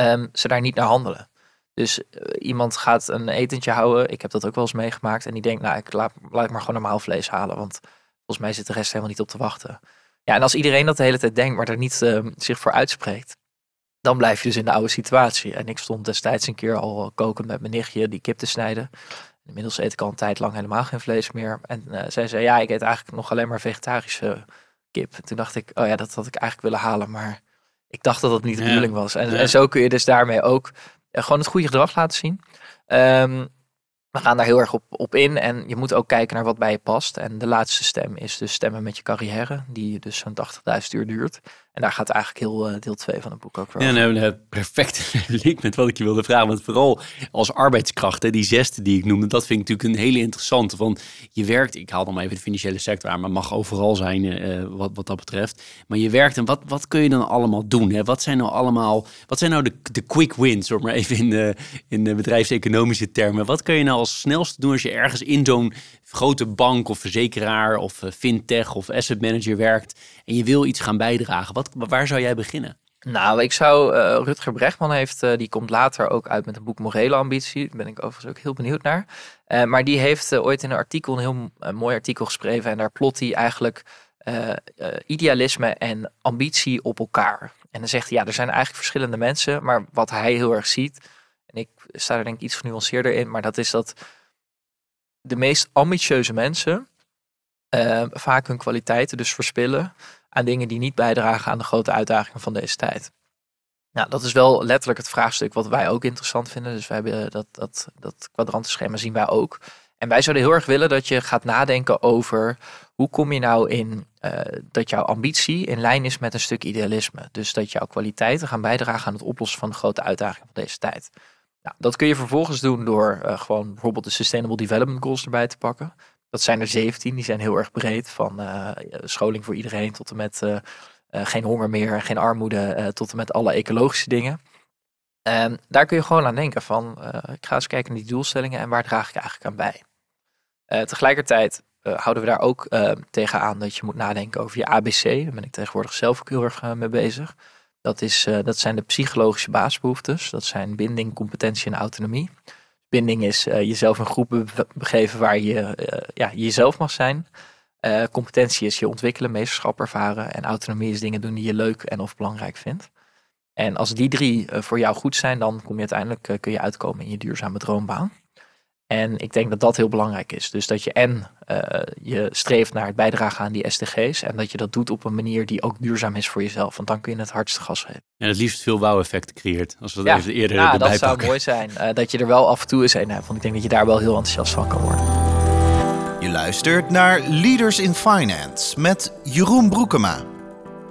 um, ze daar niet naar handelen. Dus uh, iemand gaat een etentje houden, ik heb dat ook wel eens meegemaakt, en die denkt, nou, ik laat, ik maar gewoon normaal vlees halen, want volgens mij zit de rest helemaal niet op te wachten. Ja, en als iedereen dat de hele tijd denkt, maar er niet uh, zich voor uitspreekt, dan blijf je dus in de oude situatie. En ik stond destijds een keer al koken met mijn nichtje die kip te snijden. Inmiddels eet ik al een tijd lang helemaal geen vlees meer. En uh, zij zei, ja, ik eet eigenlijk nog alleen maar vegetarische kip. En toen dacht ik, oh ja, dat had ik eigenlijk willen halen. Maar ik dacht dat dat niet de ja. bedoeling was. En, ja. en, zo kun je dus daarmee ook uh, gewoon het goede gedrag laten zien. Um, we gaan daar heel erg op, op in. En je moet ook kijken naar wat bij je past. En de laatste stem is dus stemmen met je carrière. Die dus zo'n 80.000 uur duurt. En daar gaat eigenlijk heel uh, deel 2 van het boek ook voor. Ja, nou, een perfect link met wat ik je wilde vragen. Want vooral als arbeidskracht, hè, die zesde die ik noemde, dat vind ik natuurlijk een hele interessante. Want je werkt, ik haal dan maar even de financiële sector aan, maar mag overal zijn uh, wat, wat dat betreft. Maar je werkt en wat, wat kun je dan allemaal doen? Hè? Wat zijn nou allemaal, wat zijn nou de, de quick wins, om maar even in de, in de bedrijfseconomische termen. Wat kun je nou als snelste doen als je ergens in zo'n grote bank of verzekeraar of uh, fintech of asset manager werkt en je wil iets gaan bijdragen? Wat, waar zou jij beginnen? Nou, ik zou, uh, Rutger Brechtman heeft, uh, die komt later ook uit met een boek Morele Ambitie. Daar ben ik overigens ook heel benieuwd naar. Maar die heeft ooit in een artikel, een heel mooi artikel geschreven. En daar plot hij eigenlijk idealisme en ambitie op elkaar. En dan zegt hij, ja, er zijn eigenlijk verschillende mensen. Maar wat hij heel erg ziet, en ik sta er denk ik iets genuanceerder in. Maar dat is dat de meest ambitieuze mensen vaak hun kwaliteiten dus verspillen aan dingen die niet bijdragen aan de grote uitdagingen van deze tijd. Nou, dat is wel letterlijk het vraagstuk wat wij ook interessant vinden. Dus wij hebben dat, dat, dat kwadrantenschema zien wij ook. En wij zouden heel erg willen dat je gaat nadenken over hoe kom je nou in uh, dat jouw ambitie in lijn is met een stuk idealisme. Dus dat jouw kwaliteiten gaan bijdragen aan het oplossen van de grote uitdagingen van deze tijd. Nou, dat kun je vervolgens doen door uh, gewoon bijvoorbeeld de Sustainable Development Goals erbij te pakken. Dat zijn er 17, die zijn heel erg breed. Van uh, scholing voor iedereen tot en met uh, geen honger meer, geen armoede, tot en met alle ecologische dingen. En daar kun je gewoon aan denken van, ik ga eens kijken naar die doelstellingen en waar draag ik eigenlijk aan bij. tegelijkertijd houden we daar ook tegenaan dat je moet nadenken over je ABC. Daar ben ik tegenwoordig zelf ook heel erg mee bezig. Dat, is, dat zijn de psychologische basisbehoeftes. Dat zijn binding, competentie en autonomie binding is uh, jezelf een groep begeven waar je uh, ja, jezelf mag zijn. Competentie is je ontwikkelen, meesterschap ervaren. En autonomie is dingen doen die je leuk en of belangrijk vindt. En als die drie voor jou goed zijn, dan kom je uiteindelijk kun je uitkomen in je duurzame droombaan. En ik denk dat dat heel belangrijk is. Dus dat je en uh, je streeft naar het bijdragen aan die SDG's. En dat je dat doet op een manier die ook duurzaam is voor jezelf. Want dan kun je het hardste gas geven. En het liefst veel wauw-effecten creëert. Als we dat even eerder ja, dat zou mooi zijn. Uh, dat je er wel af en toe eens een hebt. Want ik denk dat je daar wel heel enthousiast van kan worden. Je luistert naar Leaders in Finance met Jeroen Broekema.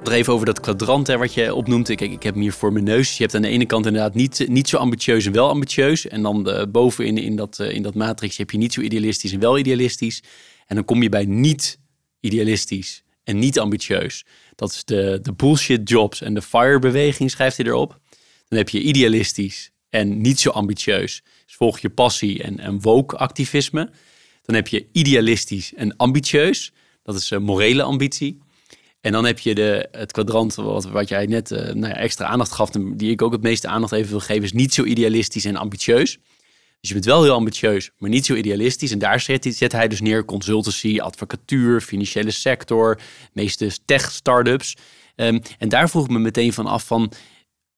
Nog even over dat kwadrant hè, wat je opnoemt. Kijk, ik heb hem hier voor mijn neus. Je hebt aan de ene kant inderdaad niet, niet zo ambitieus en wel ambitieus. En dan uh, bovenin in dat, uh, in dat matrix heb je niet zo idealistisch en wel idealistisch. En dan kom je bij niet idealistisch en niet ambitieus. Dat is de, de bullshit jobs en de fire beweging, schrijft hij erop. Dan heb je idealistisch en niet zo ambitieus. Dus volg je passie en, en woke activisme. Dan heb je idealistisch en ambitieus. Dat is morele ambitie. En dan heb je de, het kwadrant wat, wat jij net uh, nou ja, extra aandacht gaf, die ik ook het meeste aandacht even wil geven, is niet zo idealistisch en ambitieus. Dus je bent wel heel ambitieus, maar niet zo idealistisch. En daar zet, zet hij dus neer consultancy, advocatuur, financiële sector, meeste tech-startups. Um, en daar vroeg ik me meteen van af van,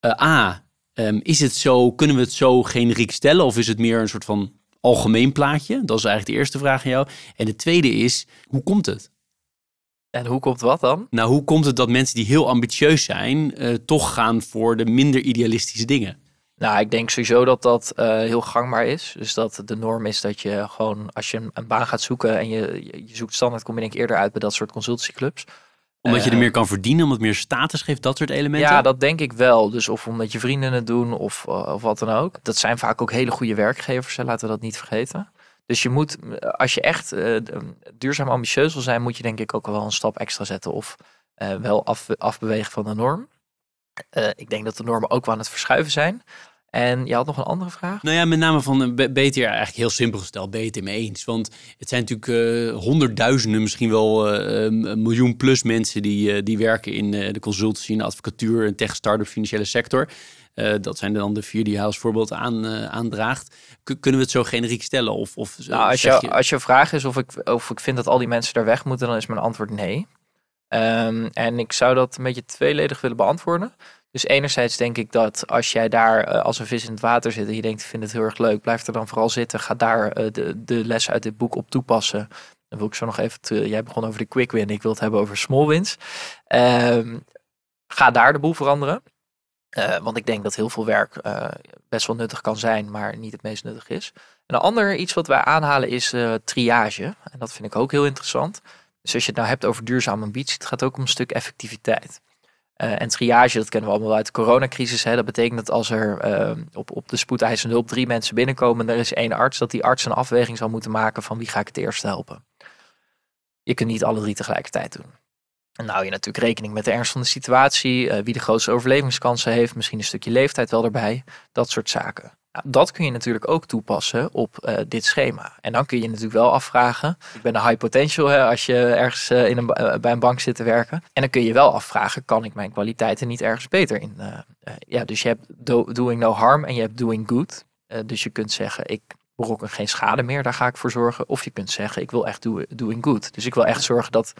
uh, A, um, is het zo, kunnen we het zo generiek stellen of is het meer een soort van algemeen plaatje? Dat is eigenlijk de eerste vraag aan jou. En de tweede is, hoe komt het? En hoe komt wat dan? Nou, hoe komt het dat mensen die heel ambitieus zijn, uh, toch gaan voor de minder idealistische dingen? Nou, ik denk sowieso dat dat uh, heel gangbaar is. Dus dat de norm is dat je gewoon, als je een, een baan gaat zoeken en je, je, zoekt standaard, kom je denk ik eerder uit bij dat soort consultancyclubs. Omdat je er eh, meer kan verdienen, omdat het meer status geeft, dat soort elementen? Ja, dat denk ik wel. Dus of omdat je vrienden het doen of, of wat dan ook. Dat zijn vaak ook hele goede werkgevers, laten we dat niet vergeten. Dus je moet, als je echt uh, duurzaam ambitieus wil zijn, moet je denk ik ook wel een stap extra zetten of uh, wel af, afbewegen van de norm. Uh, ik denk dat de normen ook wel aan het verschuiven zijn. En je had nog een andere vraag? Nou ja, met name van het eigenlijk heel simpel gesteld, ben je het eens? Want het zijn natuurlijk honderdduizenden, misschien wel een miljoen plus mensen die, die werken in de consultancy, in de advocatuur, en tech, start-up, financiële sector. Uh, dat zijn dan de vier die hij als voorbeeld aan, uh, aandraagt. kunnen we het zo generiek stellen? Of, of nou, als, je, je... als je vraag is of ik, of ik vind dat al die mensen daar weg moeten, dan is mijn antwoord nee. Um, en ik zou dat een beetje tweeledig willen beantwoorden. Dus enerzijds denk ik dat als jij daar uh, als een vis in het water zit en je denkt, ik vind het heel erg leuk, blijf er dan vooral zitten. Ga daar de, de lessen uit dit boek op toepassen. Dan wil ik zo nog even, te, jij begon over de quick win, ik wil het hebben over small wins. Um, ga daar de boel veranderen. Uh, want ik denk dat heel veel werk uh, best wel nuttig kan zijn, maar niet het meest nuttig is. En een ander iets wat wij aanhalen is uh, triage. En dat vind ik ook heel interessant. Dus als je het nou hebt over duurzame ambitie, het gaat ook om een stuk effectiviteit. en triage, dat kennen we allemaal uit de coronacrisis. Hè. Dat betekent dat als er op, op de spoedeisende hulp drie mensen binnenkomen en er is één arts, dat die arts een afweging zal moeten maken van wie ga ik het eerst helpen. Je kunt niet alle drie tegelijkertijd doen. En nou je natuurlijk rekening met de ernst van de situatie, uh, wie de grootste overlevingskansen heeft, misschien een stukje leeftijd wel erbij, dat soort zaken. Nou, dat kun je natuurlijk ook toepassen op uh, dit schema. En dan kun je natuurlijk wel afvragen, ik ben een high potential hè, als je ergens uh, in een, bij een bank zit te werken. En dan kun je wel afvragen, kan ik mijn kwaliteiten niet ergens beter in? ja, dus je hebt do doing no harm en je hebt doing good. dus je kunt zeggen, ik berokken geen schade meer, daar ga ik voor zorgen. Of je kunt zeggen, ik wil echt do doing good. Dus ik wil echt zorgen dat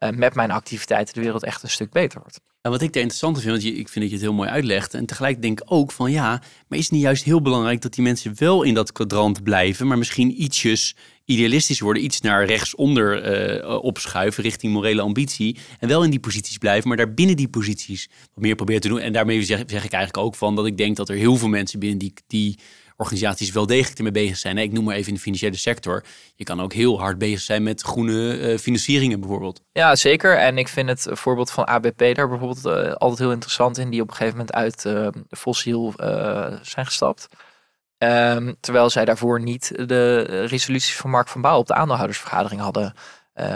uh, met mijn activiteiten de wereld echt een stuk beter wordt. En wat ik er interessant vind, want ik vind dat je het heel mooi uitlegt. En tegelijk denk ik ook van ja, maar is het niet juist heel belangrijk dat die mensen wel in dat kwadrant blijven, maar misschien ietsjes idealistisch worden, iets naar rechtsonder uh, opschuiven richting morele ambitie. En wel in die posities blijven, maar daar binnen die posities wat meer proberen te doen. En daarmee zeg, zeg ik eigenlijk ook van dat ik denk dat er heel veel mensen binnen die, die organisaties wel degelijk ermee bezig zijn. Ik noem maar even in de financiële sector. Je kan ook heel hard bezig zijn met groene uh, financieringen bijvoorbeeld. Ja, zeker. En ik vind het voorbeeld van ABP daar bijvoorbeeld uh, altijd heel interessant in. Die op een gegeven moment uit uh, fossiel zijn gestapt. Um, terwijl zij daarvoor niet de resoluties van Mark van Bouw op de aandeelhoudersvergadering hadden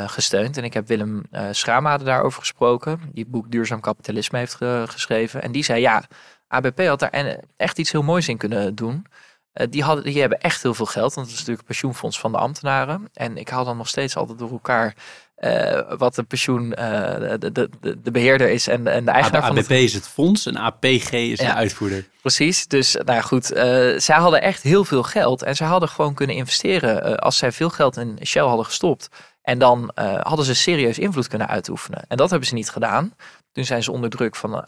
gesteund. En ik heb Willem Schramade daarover gesproken, die het boek Duurzaam Kapitalisme heeft geschreven. En die zei, ja, ABP had daar echt iets heel moois in kunnen doen. Uh, die, hadden, die hebben echt heel veel geld, want het is natuurlijk het pensioenfonds van de ambtenaren. En ik haal dan nog steeds altijd door elkaar uh, wat de pensioen, uh, de, de, de, de, beheerder is en, en de eigenaar ABP van het... is het fonds en APG is de uitvoerder. Precies, dus nou ja, goed, zij hadden echt heel veel geld en zij hadden gewoon kunnen investeren als zij veel geld in Shell hadden gestopt. En dan hadden ze serieus invloed kunnen uitoefenen. En dat hebben ze niet gedaan. Toen zijn ze onder druk van de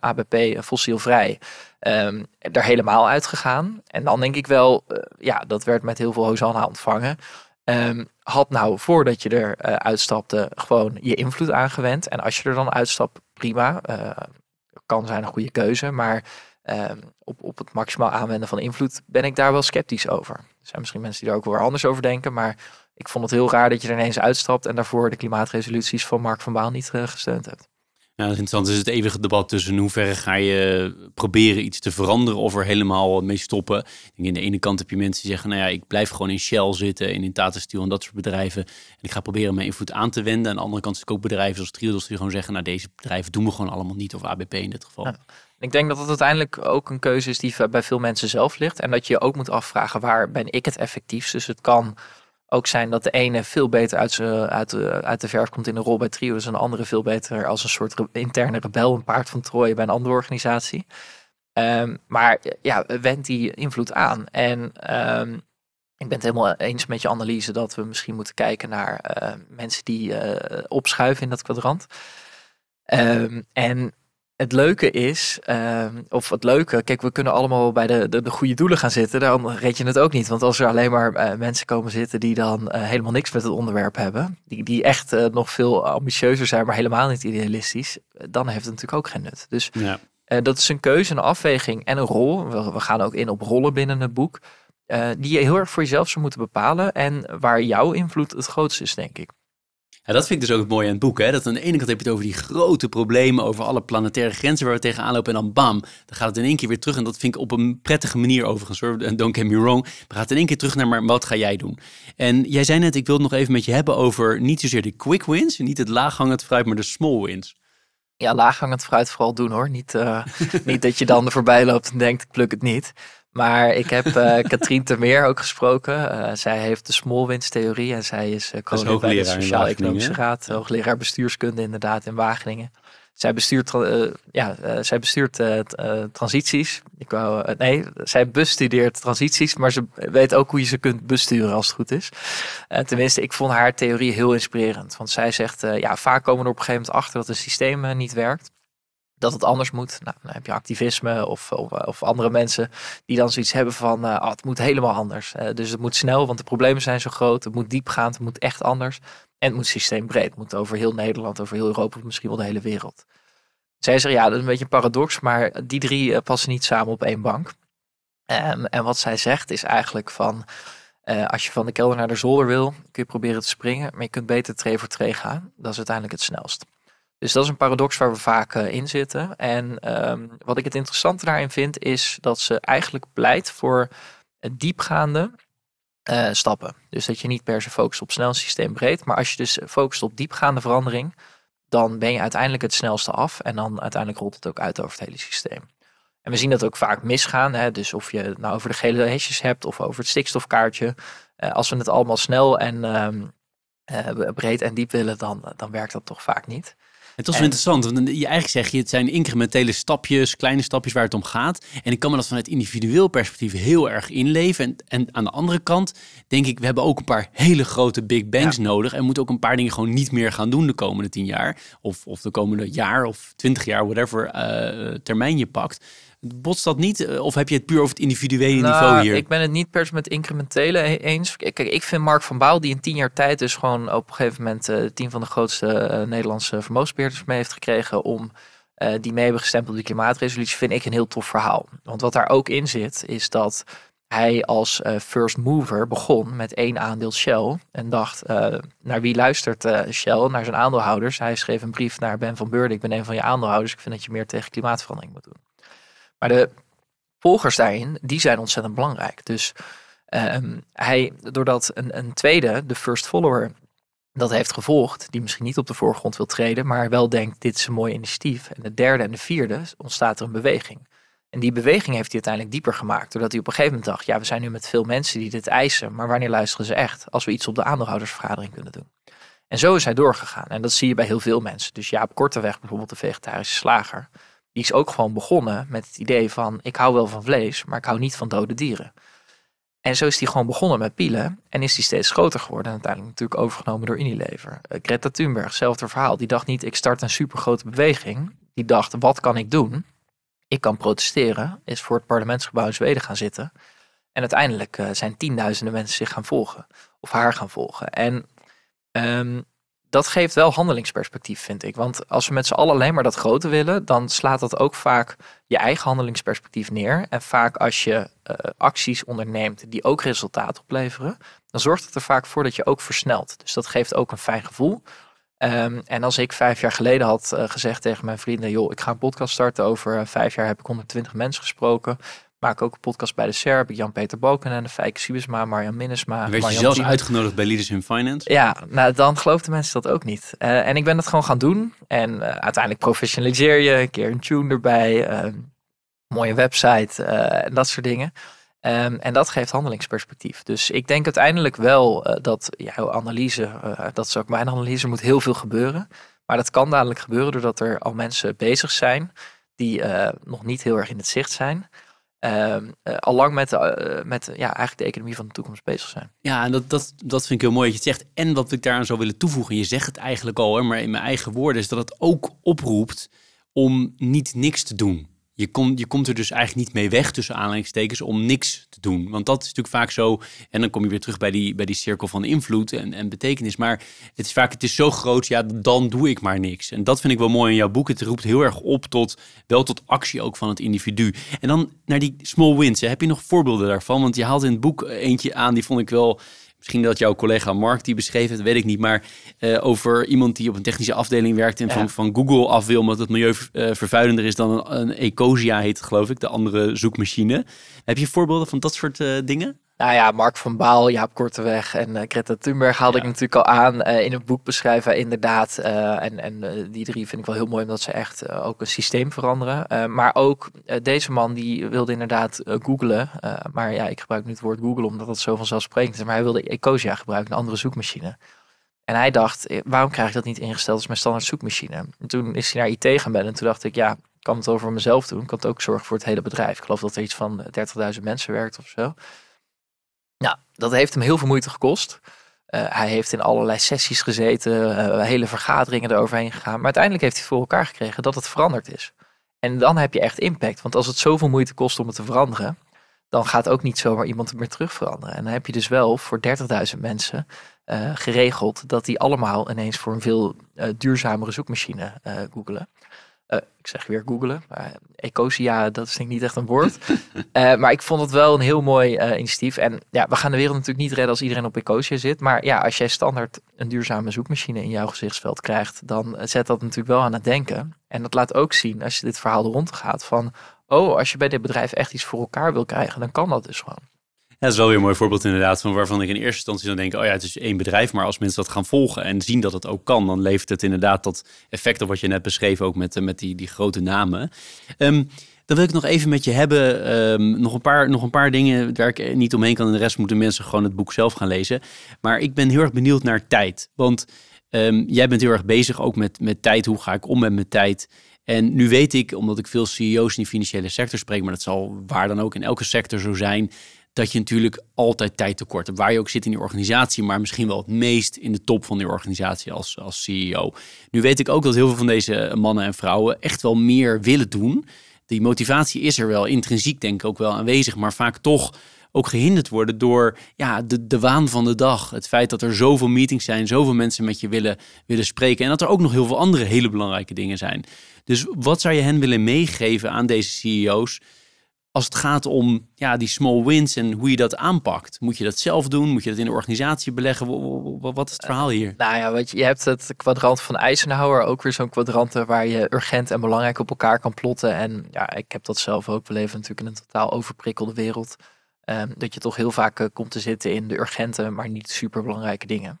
ABP fossielvrij um, er helemaal uitgegaan. En dan denk ik wel, ja, dat werd met heel veel hosanna ontvangen. Um, had nou voordat je er uh, uitstapte gewoon je invloed aangewend. En als je er dan uitstapt, prima. Uh, kan zijn een goede keuze. Maar uh, op, op het maximaal aanwenden van invloed ben ik daar wel sceptisch over. Er zijn misschien mensen die er ook wel anders over denken. Maar ik vond het heel raar dat je er ineens uitstapt en daarvoor de klimaatresoluties van Mark van Baal niet gesteund hebt. Nou, dat is interessant. Het is het eeuwige debat tussen in hoeverre ga je proberen iets te veranderen of er helemaal mee stoppen. Ik denk, de ene kant heb je mensen die zeggen, nou ja, ik blijf gewoon in Shell zitten en in Tata Steel en dat soort bedrijven. En ik ga proberen mijn invloed aan te wenden. Aan de andere kant is ook bedrijven zoals Triodos die gewoon zeggen, nou deze bedrijven doen we gewoon allemaal niet. Of ABP in dit geval. Ik denk dat het uiteindelijk ook een keuze is die bij veel mensen zelf ligt. En dat je je ook moet afvragen, waar ben ik het effectiefst? Dus het kan ook zijn dat de ene veel beter uit, uit, de, uit de verf komt in een rol bij Trio's en de andere veel beter als een soort interne rebel, een paard van Troje bij een andere organisatie. Um, maar ja, wend die invloed aan. En um, ik ben het helemaal eens met je analyse dat we misschien moeten kijken naar uh, mensen die opschuiven in dat kwadrant. Um, en het leuke is, uh, of het leuke, kijk, we kunnen allemaal bij de, de, de, goede doelen gaan zitten. Dan red je het ook niet. Want als er alleen maar uh, mensen komen zitten die dan uh, helemaal niks met het onderwerp hebben, die, die echt uh, nog veel ambitieuzer zijn, maar helemaal niet idealistisch, dan heeft het natuurlijk ook geen nut. Dus ja. dat is een keuze, een afweging en een rol. We, we gaan ook in op rollen binnen het boek, die je heel erg voor jezelf zou moeten bepalen en waar jouw invloed het grootste is, denk ik. Ja, dat vind ik dus ook het mooie aan het boek. Hè? Dat aan de ene kant heb je het over die grote problemen, over alle planetaire grenzen waar we tegenaan lopen. En dan bam, dan gaat het in één keer weer terug. En dat vind ik op een prettige manier overigens. Hoor. Don't get me wrong. We gaan in één keer terug naar, maar wat ga jij doen? En jij zei net, ik wil het nog even met je hebben over niet zozeer de quick wins. Niet het laaghangend fruit, maar de small wins. Ja, laaghangend fruit vooral doen hoor. Niet, uh, niet dat je dan er voorbij loopt en denkt, ik pluk het niet. Maar ik heb uh, Katrien Termeer ook gesproken. Uh, zij heeft de smallwinds-theorie en zij is uh, koning bij de Sociaal-Economische Raad, hoogleraar bestuurskunde inderdaad in Wageningen. Zij bestuurt, ja, zij bestuurt transities. Ik wou, nee, zij bestudeert transities, maar ze weet ook hoe je ze kunt besturen als het goed is. tenminste, ik vond haar theorie heel inspirerend. Want zij zegt, ja, vaak komen we er op een gegeven moment achter dat het systeem niet werkt dat het anders moet. Nou, dan heb je activisme of, of, of andere mensen die dan zoiets hebben van uh, het moet helemaal anders. Uh, dus het moet snel, want de problemen zijn zo groot. Het moet diepgaand, het moet echt anders. En het moet systeembreed. Het moet over heel Nederland, over heel Europa, misschien wel de hele wereld. Zij zeggen ja, dat is een beetje een paradox, maar die drie uh, passen niet samen op één bank. Um, en wat zij zegt is eigenlijk van als je van de kelder naar de zolder wil, kun je proberen te springen, maar je kunt beter tree voor tree gaan. Dat is uiteindelijk het snelst. Dus dat is een paradox waar we vaak uh, in zitten. En um, wat ik het interessante daarin vind, is dat ze eigenlijk pleit voor diepgaande uh, stappen. Dus dat je niet per se focust op snel systeem breed, maar als je dus focust op diepgaande verandering, dan ben je uiteindelijk het snelste af en dan uiteindelijk rolt het ook uit over het hele systeem. En we zien dat ook vaak misgaan. Hè? Dus of je het nou over de gele hesjes hebt of over het stikstofkaartje. Als we het allemaal snel en um, breed en diep willen, dan, dan werkt dat toch vaak niet. Het was wel interessant, want je eigenlijk zeg je, het zijn incrementele stapjes, kleine stapjes waar het om gaat. En ik kan me dat vanuit individueel perspectief heel erg inleven. En, en aan de andere kant denk ik, we hebben ook een paar hele grote big bangs nodig. En moeten ook een paar dingen gewoon niet meer gaan doen de komende tien jaar. Of, of de komende jaar of twintig jaar, whatever uh, termijn je pakt. Botst dat niet? Eh, of heb je het puur over het individuele nou, niveau hier? Ik ben het niet per se met incrementele e- eens. Kijk, ik vind Mark van Baal, die in tien jaar tijd dus gewoon op een gegeven moment uh, tien van de grootste uh, Nederlandse vermogensbeheerders mee heeft gekregen om uh, die mee hebben gestemd op die klimaatresolutie, vind ik een heel tof verhaal. Want wat daar ook in zit, is dat hij als first mover begon met één aandeel Shell en dacht, naar wie luistert Shell? Naar zijn aandeelhouders. Hij schreef een brief naar Ben van Beurden, ik ben een van je aandeelhouders, ik vind dat je meer tegen klimaatverandering moet doen. Maar de volgers daarin, die zijn ontzettend belangrijk. Dus um, hij, doordat een, een tweede, de first follower, dat heeft gevolgd, die misschien niet op de voorgrond wil treden, maar wel denkt, dit is een mooi initiatief. En de derde en de vierde ontstaat er een beweging. En die beweging heeft hij uiteindelijk dieper gemaakt. Doordat hij op een gegeven moment dacht, ja, we zijn nu met veel mensen die dit eisen. Maar wanneer luisteren ze echt? Als we iets op de aandeelhoudersvergadering kunnen doen. En zo is hij doorgegaan. En dat zie je bij heel veel mensen. Dus Jaap Korteweg, bijvoorbeeld de vegetarische slager die is ook gewoon begonnen met het idee van ik hou wel van vlees, maar ik hou niet van dode dieren. En zo is die gewoon begonnen met pielen en is die steeds groter geworden. En uiteindelijk natuurlijk overgenomen door Unilever. Uh, Greta Thunberg, hetzelfde verhaal. Die dacht niet, ik start een supergrote beweging. Die dacht, wat kan ik doen? Ik kan protesteren, is voor het parlementsgebouw in Zweden gaan zitten. En uiteindelijk uh, zijn tienduizenden mensen zich gaan volgen. Of haar gaan volgen. En um, dat geeft wel handelingsperspectief, vind ik. Want als we met z'n allen alleen maar dat grote willen, dan slaat dat ook vaak je eigen handelingsperspectief neer. En vaak als je uh, acties onderneemt die ook resultaat opleveren, dan zorgt het er vaak voor dat je ook versnelt. Dus dat geeft ook een fijn gevoel. Um, en als ik vijf jaar geleden had uh, gezegd tegen mijn vrienden, joh, ik ga een podcast starten. Over uh, vijf jaar heb ik 120 mensen gesproken maak ook een podcast bij de SER. Heb ik Jan-Peter Balken en de Fijke Siebesma, Marjan Minnesma. Werd je zelfs uitgenodigd bij Leaders in Finance? Ja, nou dan geloofden mensen dat ook niet. Uh, en ik ben dat gewoon gaan doen. En uh, uiteindelijk professionaliseer je, een keer een tune erbij, uh, mooie website en dat soort dingen. Um, en dat geeft handelingsperspectief. Dus ik denk uiteindelijk wel dat jouw analyse, dat is ook mijn analyse, moet heel veel gebeuren. Maar dat kan dadelijk gebeuren doordat er al mensen bezig zijn die nog niet heel erg in het zicht zijn. Uh, allang met, uh, met ja, eigenlijk de economie van de toekomst bezig zijn. Ja, en dat, dat, dat vind ik heel mooi dat je het zegt. En wat ik daaraan zou willen toevoegen, je zegt het eigenlijk al, maar in mijn eigen woorden, is dat het ook oproept om niet niks te doen. Je, kom, je komt er dus eigenlijk niet mee weg tussen aanleidingstekens om niks te doen. Want dat is natuurlijk vaak zo. En dan kom je weer terug bij die, bij die cirkel van invloed en, en betekenis. Maar het is vaak, het is zo groot, ja, dan doe ik maar niks. En dat vind ik wel mooi in jouw boek. Het roept heel erg op tot, wel tot actie ook van het individu. En dan naar die small wins. Heb je nog voorbeelden daarvan? Want je haalt in het boek eentje aan, die vond ik wel Misschien dat jouw collega Mark die beschreven het, weet ik niet. Maar uh, over iemand die op een technische afdeling werkt en ja. van, van Google af wil, omdat het milieu uh, vervuilender is dan een, een Ecosia heet, geloof ik, de andere zoekmachine. Heb je voorbeelden van dat soort uh, dingen? Nou ja, Mark van Baal, Jaap Korteweg en uh, Greta Thunberg haalde ja. ik natuurlijk al aan uh, in het boek beschrijven, inderdaad. Uh, en en die drie vind ik wel heel mooi, omdat ze echt ook een systeem veranderen. maar ook deze man, die wilde inderdaad googlen. maar ja, ik gebruik nu het woord Google, omdat dat zo vanzelfsprekend is. Maar hij wilde Ecosia gebruiken, een andere zoekmachine. En hij dacht, waarom krijg ik dat niet ingesteld als mijn standaard zoekmachine? En toen is hij naar IT gaan bellen en toen dacht ik, ja, ik kan het over mezelf doen. Ik kan het ook zorgen voor het hele bedrijf. Ik geloof dat er iets van 30.000 mensen werkt of zo. Nou, dat heeft hem heel veel moeite gekost. Uh, hij heeft in allerlei sessies gezeten, uh, hele vergaderingen eroverheen gegaan. Maar uiteindelijk heeft hij voor elkaar gekregen dat het veranderd is. En dan heb je echt impact. Want als het zoveel moeite kost om het te veranderen, dan gaat ook niet zomaar iemand het meer terug veranderen. En dan heb je dus wel voor 30.000 mensen uh, geregeld dat die allemaal ineens voor een veel duurzamere zoekmachine googelen. Uh, ik zeg weer googelen. Maar Ecosia, dat is denk ik niet echt een woord. uh, maar ik vond het wel een heel mooi uh, initiatief. En ja, we gaan de wereld natuurlijk niet redden als iedereen op Ecosia zit. Maar ja, als jij standaard een duurzame zoekmachine in jouw gezichtsveld krijgt, dan zet dat natuurlijk wel aan het denken. En dat laat ook zien, als je dit verhaal er rond gaat, van oh, als je bij dit bedrijf echt iets voor elkaar wil krijgen, dan kan dat dus gewoon. Dat is wel weer een mooi voorbeeld inderdaad, van waarvan ik in eerste instantie dan denk, oh ja, het is één bedrijf, maar als mensen dat gaan volgen en zien dat het ook kan, dan levert het inderdaad dat effect op wat je net beschreef, ook met, met die, die grote namen. Um, dan wil ik nog even met je hebben, um, nog, een paar, nog een paar dingen waar ik niet omheen kan en de rest moeten mensen gewoon het boek zelf gaan lezen. Maar ik ben heel erg benieuwd naar tijd, want um, jij bent heel erg bezig ook met, met tijd, hoe ga ik om met mijn tijd? En nu weet ik, omdat ik veel CEO's in de financiële sector spreek, maar dat zal waar dan ook in elke sector zo zijn, dat je natuurlijk altijd tijd tekort hebt. Waar je ook zit in die organisatie, maar misschien wel het meest in de top van die organisatie als, als CEO. Nu weet ik ook dat heel veel van deze mannen en vrouwen echt wel meer willen doen. Die motivatie is er wel, intrinsiek denk ik ook wel aanwezig, maar vaak toch ook gehinderd worden door ja, de, de waan van de dag. Het feit dat er zoveel meetings zijn, zoveel mensen met je willen, willen spreken en dat er ook nog heel veel andere hele belangrijke dingen zijn. Dus wat zou je hen willen meegeven aan deze CEO's? Als het gaat om ja, die small wins en hoe je dat aanpakt. Moet je dat zelf doen? Moet je dat in de organisatie beleggen? Wat is het verhaal hier? Nou ja, weet je, hebt het kwadrant van Eisenhower, ook weer zo'n kwadrant waar je urgent en belangrijk op elkaar kan plotten. En ja, ik heb dat zelf ook. We leven natuurlijk in een totaal overprikkelde wereld. Um, dat je toch heel vaak uh, komt te zitten in de urgente, maar niet super belangrijke dingen.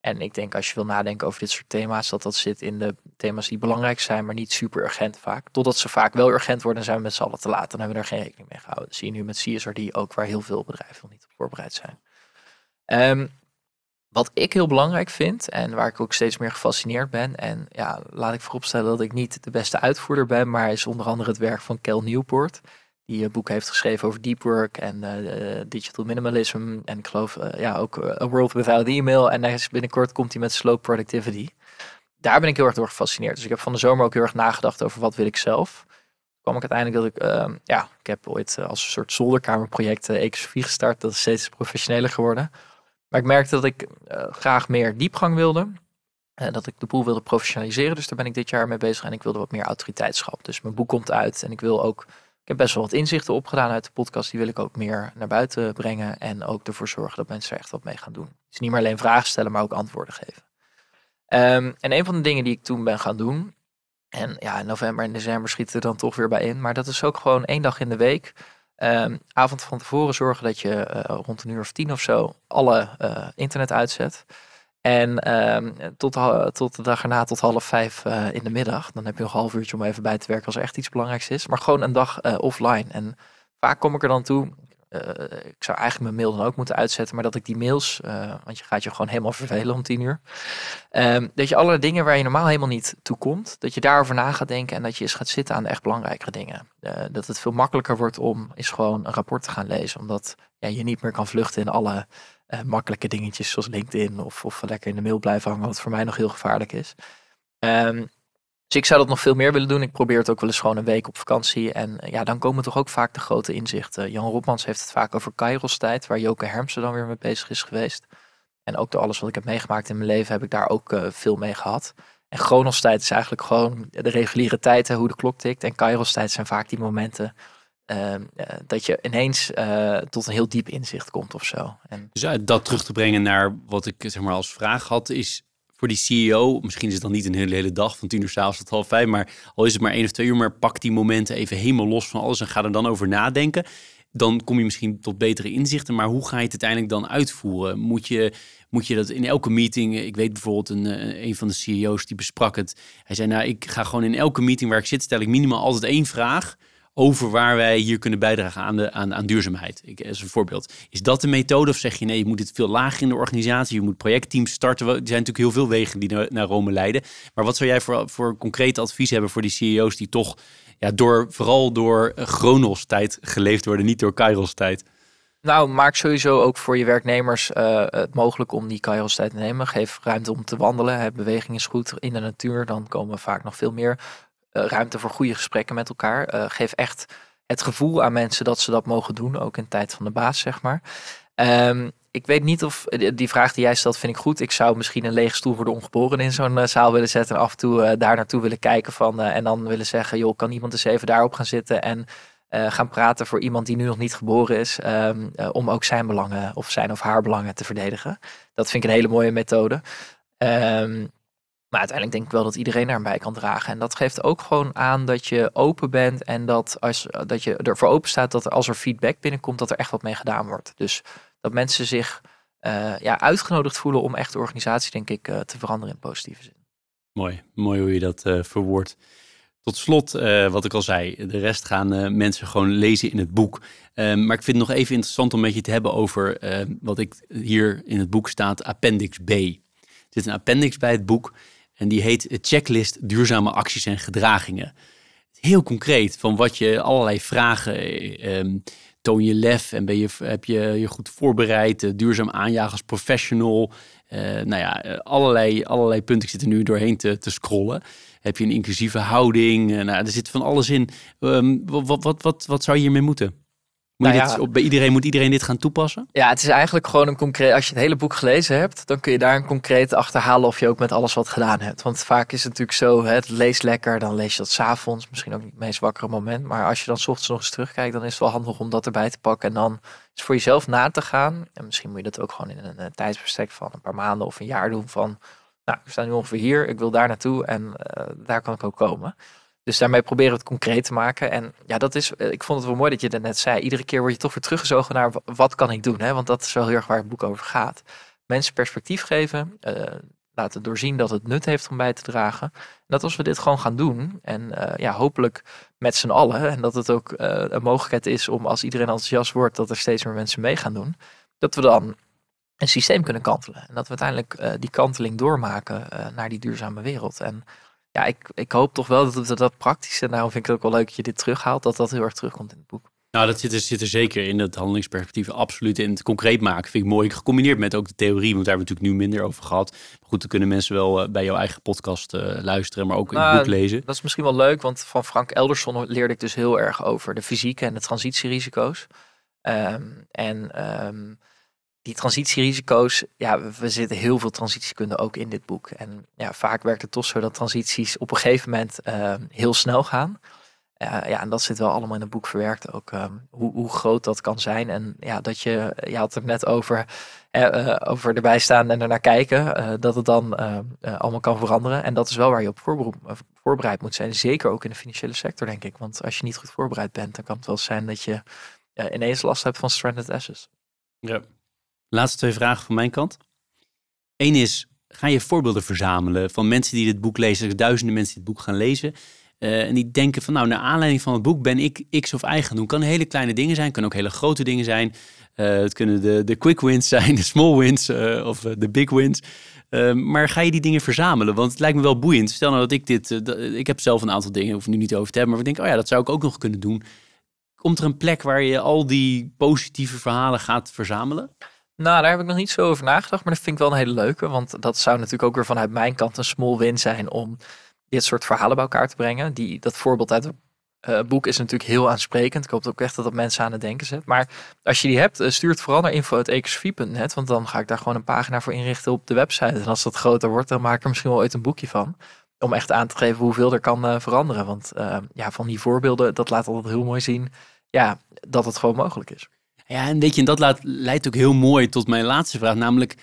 En ik denk als je wil nadenken over dit soort thema's, dat dat zit in de thema's die belangrijk zijn, maar niet super urgent vaak. Totdat ze vaak wel urgent worden, zijn we met z'n allen te laat. Dan hebben we er geen rekening mee gehouden. Dat zie je nu met CSRD ook, waar heel veel bedrijven nog niet op voorbereid zijn. Um, wat ik heel belangrijk vind en waar ik ook steeds meer gefascineerd ben. En ja, laat ik vooropstellen dat ik niet de beste uitvoerder ben, maar is onder andere het werk van Kel Newport. Die een boek heeft geschreven over deep work en digital minimalism. En ik geloof ja, ook A World Without Email. En binnenkort komt hij met slow productivity. Daar ben ik heel erg door gefascineerd. Dus ik heb van de zomer ook heel erg nagedacht over wat wil ik zelf kwam ik uiteindelijk dat ik, uh, ja, ik heb ooit als een soort zolderkamerproject uh, gestart. Dat is steeds professioneler geworden. Maar ik merkte dat ik graag meer diepgang wilde. En dat ik de boel wilde professionaliseren. Dus daar ben ik dit jaar mee bezig. En ik wilde wat meer autoriteitschap. Dus mijn boek komt uit. En ik wil ook. Ik heb best wel wat inzichten opgedaan uit de podcast. Die wil ik ook meer naar buiten brengen. En ook ervoor zorgen dat mensen er echt wat mee gaan doen. Dus niet meer alleen vragen stellen, maar ook antwoorden geven. Um, en een van de dingen die ik toen ben gaan doen. En ja, in november en december schieten er dan toch weer bij in. Maar dat is ook gewoon één dag in de week. Um, avond van tevoren zorgen dat je uh, rond een uur of tien of zo alle uh, internet uitzet. En um, tot, tot de dag erna tot half vijf uh, in de middag. Dan heb je nog een half uurtje om even bij te werken als er echt iets belangrijks is. Maar gewoon een dag offline. En vaak kom ik er dan toe. Uh, ik zou eigenlijk mijn mail dan ook moeten uitzetten, maar dat ik die mails, want je gaat je gewoon helemaal vervelen om tien uur. Um, dat je alle dingen waar je normaal helemaal niet toe komt, dat je daarover na gaat denken en dat je eens gaat zitten aan de echt belangrijkere dingen. Dat het veel makkelijker wordt om eens gewoon een rapport te gaan lezen, omdat ja, je niet meer kan vluchten in alle makkelijke dingetjes zoals LinkedIn of, of lekker in de mail blijven hangen, wat voor mij nog heel gevaarlijk is. Um, dus ik zou dat nog veel meer willen doen. Ik probeer het ook wel eens gewoon een week op vakantie. En eh, ja, dan komen toch ook vaak de grote inzichten. Jan Robmans heeft het vaak over Kairos tijd, waar Joke Hermsen dan weer mee bezig is geweest. En ook door alles wat ik heb meegemaakt in mijn leven heb ik daar ook uh, veel mee gehad. En Chronos tijd is eigenlijk gewoon de reguliere tijd, hoe de klok tikt. En Kairos tijd zijn vaak die momenten uh, dat je ineens uh, tot een heel diep inzicht komt of zo. En... Dus uit dat terug te brengen naar wat ik zeg maar als vraag had, is voor die CEO, misschien is het dan niet een hele, hele dag van tien uur s'avonds tot half vijf, maar al is het maar één of twee uur, maar pak die momenten even helemaal los van alles en ga er dan over nadenken. Dan kom je misschien tot betere inzichten, maar hoe ga je het uiteindelijk dan uitvoeren? Moet je, moet je dat in elke meeting, ik weet bijvoorbeeld een, eh, een van de CEO's die besprak het. Hij zei, nou ik ga gewoon in elke meeting waar ik zit, stel ik minimaal altijd één vraag over waar wij hier kunnen bijdragen aan, de, aan, aan duurzaamheid. Ik, als een voorbeeld. Is dat de methode of zeg je nee, je moet het veel lager in de organisatie, je moet projectteams starten. Er zijn natuurlijk heel veel wegen die naar, Rome leiden. Maar wat zou jij voor, voor concreet advies hebben voor die CEO's die toch ja, door, vooral door Chronos tijd geleefd worden, niet door Kairos tijd? Nou, maak sowieso ook voor je werknemers uh, het mogelijk om die Kairos tijd te nemen. Geef ruimte om te wandelen. Beweging is goed in de natuur. Dan komen vaak nog veel meer eh, ruimte voor goede gesprekken met elkaar. Eh, geef echt het gevoel aan mensen dat ze dat mogen doen, ook in tijd van de baas, zeg maar. Um, ik weet niet of die vraag die jij stelt, vind ik goed. Ik zou misschien een lege stoel voor de ongeboren in zo'n zaal willen zetten en af en toe daar naartoe willen kijken van en dan willen zeggen, joh, kan iemand eens even daarop gaan zitten en gaan praten voor iemand die nu nog niet geboren is, um, om ook zijn belangen of zijn of haar belangen te verdedigen. Dat vind ik een hele mooie methode. Um, maar uiteindelijk denk ik wel dat iedereen daar bij kan dragen. En dat geeft ook gewoon aan dat je open bent en dat, als, dat je ervoor open staat dat als er feedback binnenkomt, dat er echt wat mee gedaan wordt. Dus dat mensen zich uh, ja, uitgenodigd voelen om echt de organisatie, denk ik, uh, te veranderen in positieve zin. Mooi, mooi hoe je dat uh, verwoordt. Tot slot, wat ik al zei, de rest gaan mensen gewoon lezen in het boek. Ehm, maar ik vind het nog even interessant om met je te hebben over wat ik hier in het boek staat, Appendix B. Er zit een appendix bij het boek. En die heet Checklist Duurzame Acties en Gedragingen. Heel concreet, van wat je allerlei vragen. Eh, toon je lef en ben je, heb je je goed voorbereid? Uh, duurzaam aanjagen als professional. Uh, nou ja, allerlei, allerlei punten. Ik zit er nu doorheen te, te scrollen. Heb je een inclusieve houding? nou, er zit van alles in. Um, wat, wat, wat, wat zou je hiermee moeten? Moet nou dit, bij iedereen, moet iedereen dit gaan toepassen? Ja, het is eigenlijk gewoon een concreet. Als je het hele boek gelezen hebt, dan kun je daar een concreet achterhalen of je ook met alles wat gedaan hebt. Want vaak is het natuurlijk zo: het leest lekker, dan lees je dat s'avonds. Misschien ook niet het meest wakkere moment. Maar als je dan s ochtends nog eens terugkijkt, dan is het wel handig om dat erbij te pakken. En dan is voor jezelf na te gaan. En misschien moet je dat ook gewoon in een, een tijdsbestek van een paar maanden of een jaar doen. Van, nou, we staan nu ongeveer hier, ik wil daar naartoe en uh, daar kan ik ook komen. Dus daarmee proberen we het concreet te maken. En ja, dat is, eh, ik vond het wel mooi dat je dat net zei. Iedere keer word je toch weer teruggezogen naar wat kan ik doen? Hè? Want dat is wel heel erg waar het boek over gaat. Mensen perspectief geven, uh, laten doorzien dat het nut heeft om bij te dragen. En dat als we dit gewoon gaan doen, en uh, ja, hopelijk met z'n allen, en dat het ook een mogelijkheid is om als iedereen enthousiast wordt, dat er steeds meer mensen mee gaan doen, dat we dan een systeem kunnen kantelen. En dat we uiteindelijk die kanteling doormaken naar die duurzame wereld. En ja, ik, ik hoop toch wel dat we dat praktisch, en daarom vind ik het ook wel leuk dat je dit terughaalt, dat dat heel erg terugkomt in het boek. Nou, dat zit er, zit er zeker in, het handelingsperspectief. Absoluut. En het concreet maken vind ik mooi. Gecombineerd met ook de theorie, want daar hebben we natuurlijk nu minder over gehad. Maar goed, dan kunnen mensen wel uh, bij jouw eigen podcast uh, luisteren, maar ook nou, een boek lezen. Dat is misschien wel leuk, want van Frank Elderson leerde ik dus heel erg over de fysieke en de transitierisico's. Um, en um, die transitierisico's, ja, we zitten heel veel transitiekunde ook in dit boek. En ja, vaak werkt het toch zo dat transities op een gegeven moment uh, heel snel gaan. Ja, en dat zit wel allemaal in het boek verwerkt ook. Um, hoe, hoe groot dat kan zijn. En ja, dat je, je had het net over, uh, over erbij staan en ernaar kijken. dat het dan allemaal kan veranderen. En dat is wel waar je op voorbereid moet zijn. Zeker ook in de financiële sector, denk ik. Want als je niet goed voorbereid bent, dan kan het wel zijn dat je ineens last hebt van stranded assets. Ja. Laatste twee vragen van mijn kant. Eén is, ga je voorbeelden verzamelen van mensen die dit boek lezen? duizenden mensen die het boek gaan lezen. Uh, en die denken van, nou, naar aanleiding van het boek ben ik X of Y gaan doen. Kan hele kleine dingen zijn, kunnen ook hele grote dingen zijn. Uh, het kunnen de, de quick wins zijn, de small wins uh, of de big wins. maar ga je die dingen verzamelen? Want het lijkt me wel boeiend. Stel nou dat ik dit, ik heb zelf een aantal dingen, hoef nu niet over te hebben, maar ik denk, oh ja, dat zou ik ook nog kunnen doen. Komt er een plek waar je al die positieve verhalen gaat verzamelen? Nou, daar heb ik nog niet zo over nagedacht, maar dat vind ik wel een hele leuke. Want dat zou natuurlijk ook weer vanuit mijn kant een small win zijn om dit soort verhalen bij elkaar te brengen. Die, dat voorbeeld uit het uh, boek is natuurlijk heel aansprekend. Ik hoop ook echt dat dat mensen aan het denken zet. Maar als je die hebt, uh, stuur het vooral naar info.ecosofie.net. Want dan ga ik daar gewoon een pagina voor inrichten op de website. En als dat groter wordt, dan maak ik er misschien wel ooit een boekje van. Om echt aan te geven hoeveel er kan uh, veranderen. Want ja, van die voorbeelden, dat laat altijd heel mooi zien ja, dat het gewoon mogelijk is. Ja, en weet je, en dat laat, leidt ook heel mooi tot mijn laatste vraag. Namelijk,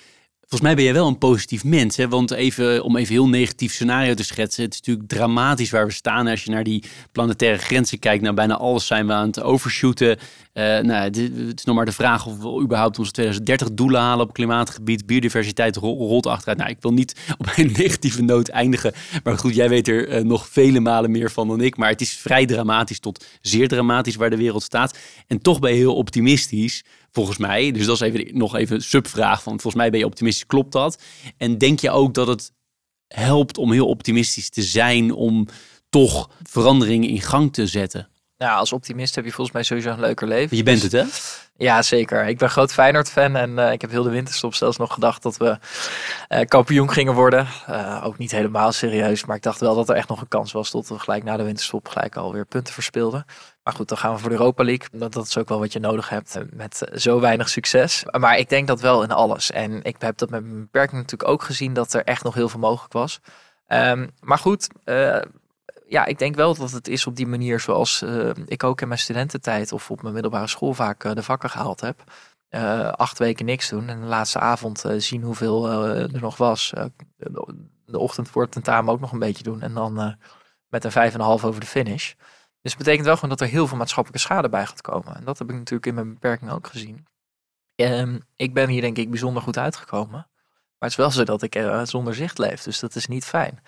Volgens mij ben jij wel een positief mens. Hè? Want even, om even heel negatief scenario te schetsen. Het is natuurlijk dramatisch waar we staan. Als je naar die planetaire grenzen kijkt. Nou, bijna alles zijn we aan het overshooten. Uh, nou, het is nog maar de vraag of we überhaupt onze 2030 doelen halen op klimaatgebied. Biodiversiteit rolt achteruit. Nou, ik wil niet op een negatieve noot eindigen. Maar goed, jij weet er uh, nog vele malen meer van dan ik. Maar het is vrij dramatisch tot zeer dramatisch waar de wereld staat. En toch ben je heel optimistisch volgens mij. Dus dat is even nog even een subvraag van volgens mij ben je optimistisch, klopt dat? En denk je ook dat het helpt om heel optimistisch te zijn om toch veranderingen in gang te zetten? Nou, als optimist heb je volgens mij sowieso een leuker leven. Je bent het, hè? Ja, zeker. Ik ben groot Feyenoord-fan en uh, ik heb heel de winterstop zelfs nog gedacht dat we uh, kampioen gingen worden. Uh, ook niet helemaal serieus, maar ik dacht wel dat er echt nog een kans was tot we gelijk na de winterstop gelijk alweer punten verspeelden. Maar goed, dan gaan we voor de Europa League. Dat, dat is ook wel wat je nodig hebt met zo weinig succes. Maar ik denk dat wel in alles. En ik heb dat met mijn beperking natuurlijk ook gezien dat er echt nog heel veel mogelijk was. Um, maar goed, ja, ik denk wel dat het is op die manier zoals uh, ik ook in mijn studententijd of op mijn middelbare school vaak uh, de vakken gehaald heb. Uh, acht weken niks doen en de laatste avond zien hoeveel er nog was. de ochtend voor het tentamen ook nog een beetje doen en dan met een vijf en een half over de finish. Dus het betekent wel gewoon dat er heel veel maatschappelijke schade bij gaat komen. En dat heb ik natuurlijk in mijn beperking ook gezien. Um, ik ben hier denk ik bijzonder goed uitgekomen. Maar het is wel zo dat ik zonder zicht leef, dus dat is niet fijn.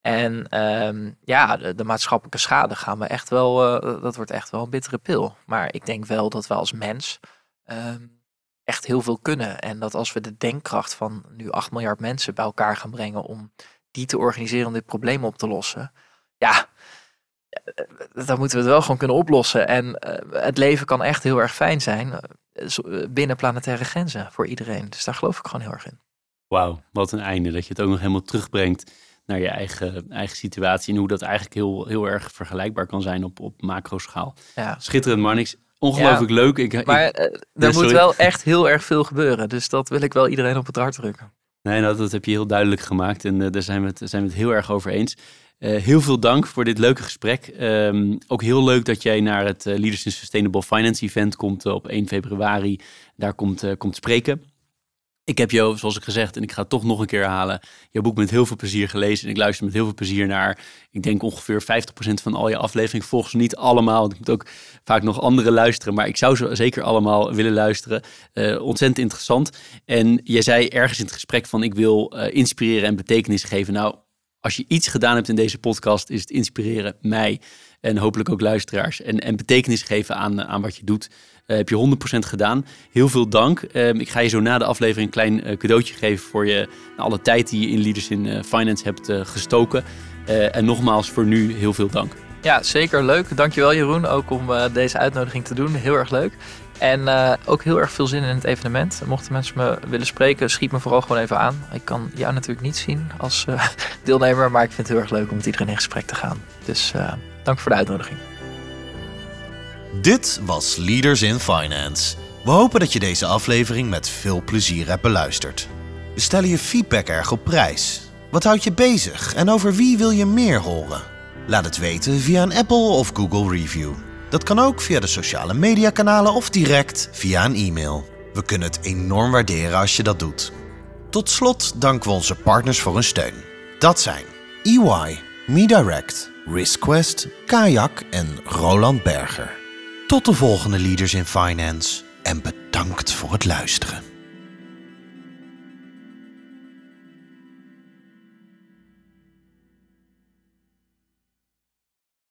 En um, ja, de, maatschappelijke schade gaan we echt wel, uh, dat wordt echt wel een bittere pil. Maar ik denk wel dat we als mens um, echt heel veel kunnen. En dat als we de denkkracht van nu 8 miljard mensen bij elkaar gaan brengen om die te organiseren om dit probleem op te lossen. Ja, eh, dan moeten we het wel gewoon kunnen oplossen. En uh, het leven kan echt heel erg fijn zijn binnen planetaire grenzen voor iedereen. Dus daar geloof ik gewoon heel erg in. Wauw, wat een einde dat je het ook nog helemaal terugbrengt naar je eigen, eigen situatie. En hoe dat eigenlijk heel, heel erg vergelijkbaar kan zijn op, op macro-schaal. Ja. Schitterend, Marnix. Ongelooflijk leuk. Ik, maar ik, uh, er moet wel echt heel erg veel gebeuren. Dus dat wil ik wel iedereen op het hart drukken. Nee, nou, dat heb je heel duidelijk gemaakt. En uh, daar zijn we, het, zijn we het heel erg over eens. Uh, heel veel dank voor dit leuke gesprek. Um, ook heel leuk dat jij naar het Leaders in Sustainable Finance event komt op 1 februari. Daar komt, komt spreken. Ik heb jou, zoals ik gezegd, en ik ga het toch nog een keer halen, jouw boek met heel veel plezier gelezen. En ik luister met heel veel plezier naar, ik denk ongeveer 50% van al je afleveringen. Volgens niet allemaal, want ik moet ook vaak nog andere luisteren. Maar ik zou ze zeker allemaal willen luisteren. Uh, ontzettend interessant. En jij zei ergens in het gesprek van, ik wil uh, inspireren en betekenis geven. Nou, als je iets gedaan hebt in deze podcast, is het inspireren mij en hopelijk ook luisteraars. En, en betekenis geven aan, aan wat je doet. Uh, heb je 100% gedaan. Heel veel dank. Uh, ik ga je zo na de aflevering een klein uh, cadeautje geven voor je alle tijd die je in Leaders in Finance hebt gestoken. en nogmaals voor nu heel veel dank. Ja, zeker leuk. Dankjewel Jeroen ook om deze uitnodiging te doen. Heel erg leuk. En ook heel erg veel zin in het evenement. Mochten mensen me willen spreken, schiet me vooral gewoon even aan. Ik kan jou natuurlijk niet zien als deelnemer, maar ik vind het heel erg leuk om met iedereen in gesprek te gaan. Dus dank voor de uitnodiging. Dit was Leaders in Finance. We hopen dat je deze aflevering met veel plezier hebt beluisterd. We stellen je feedback erg op prijs. Wat houdt je bezig en over wie wil je meer horen? Laat het weten via een Apple of Google review. Dat kan ook via de sociale mediakanalen of direct via een e-mail. We kunnen het enorm waarderen als je dat doet. Tot slot danken we onze partners voor hun steun. Dat zijn EY, MeDirect, RiskQuest, Kayak en Roland Berger. Tot de volgende Leaders in Finance en bedankt voor het luisteren.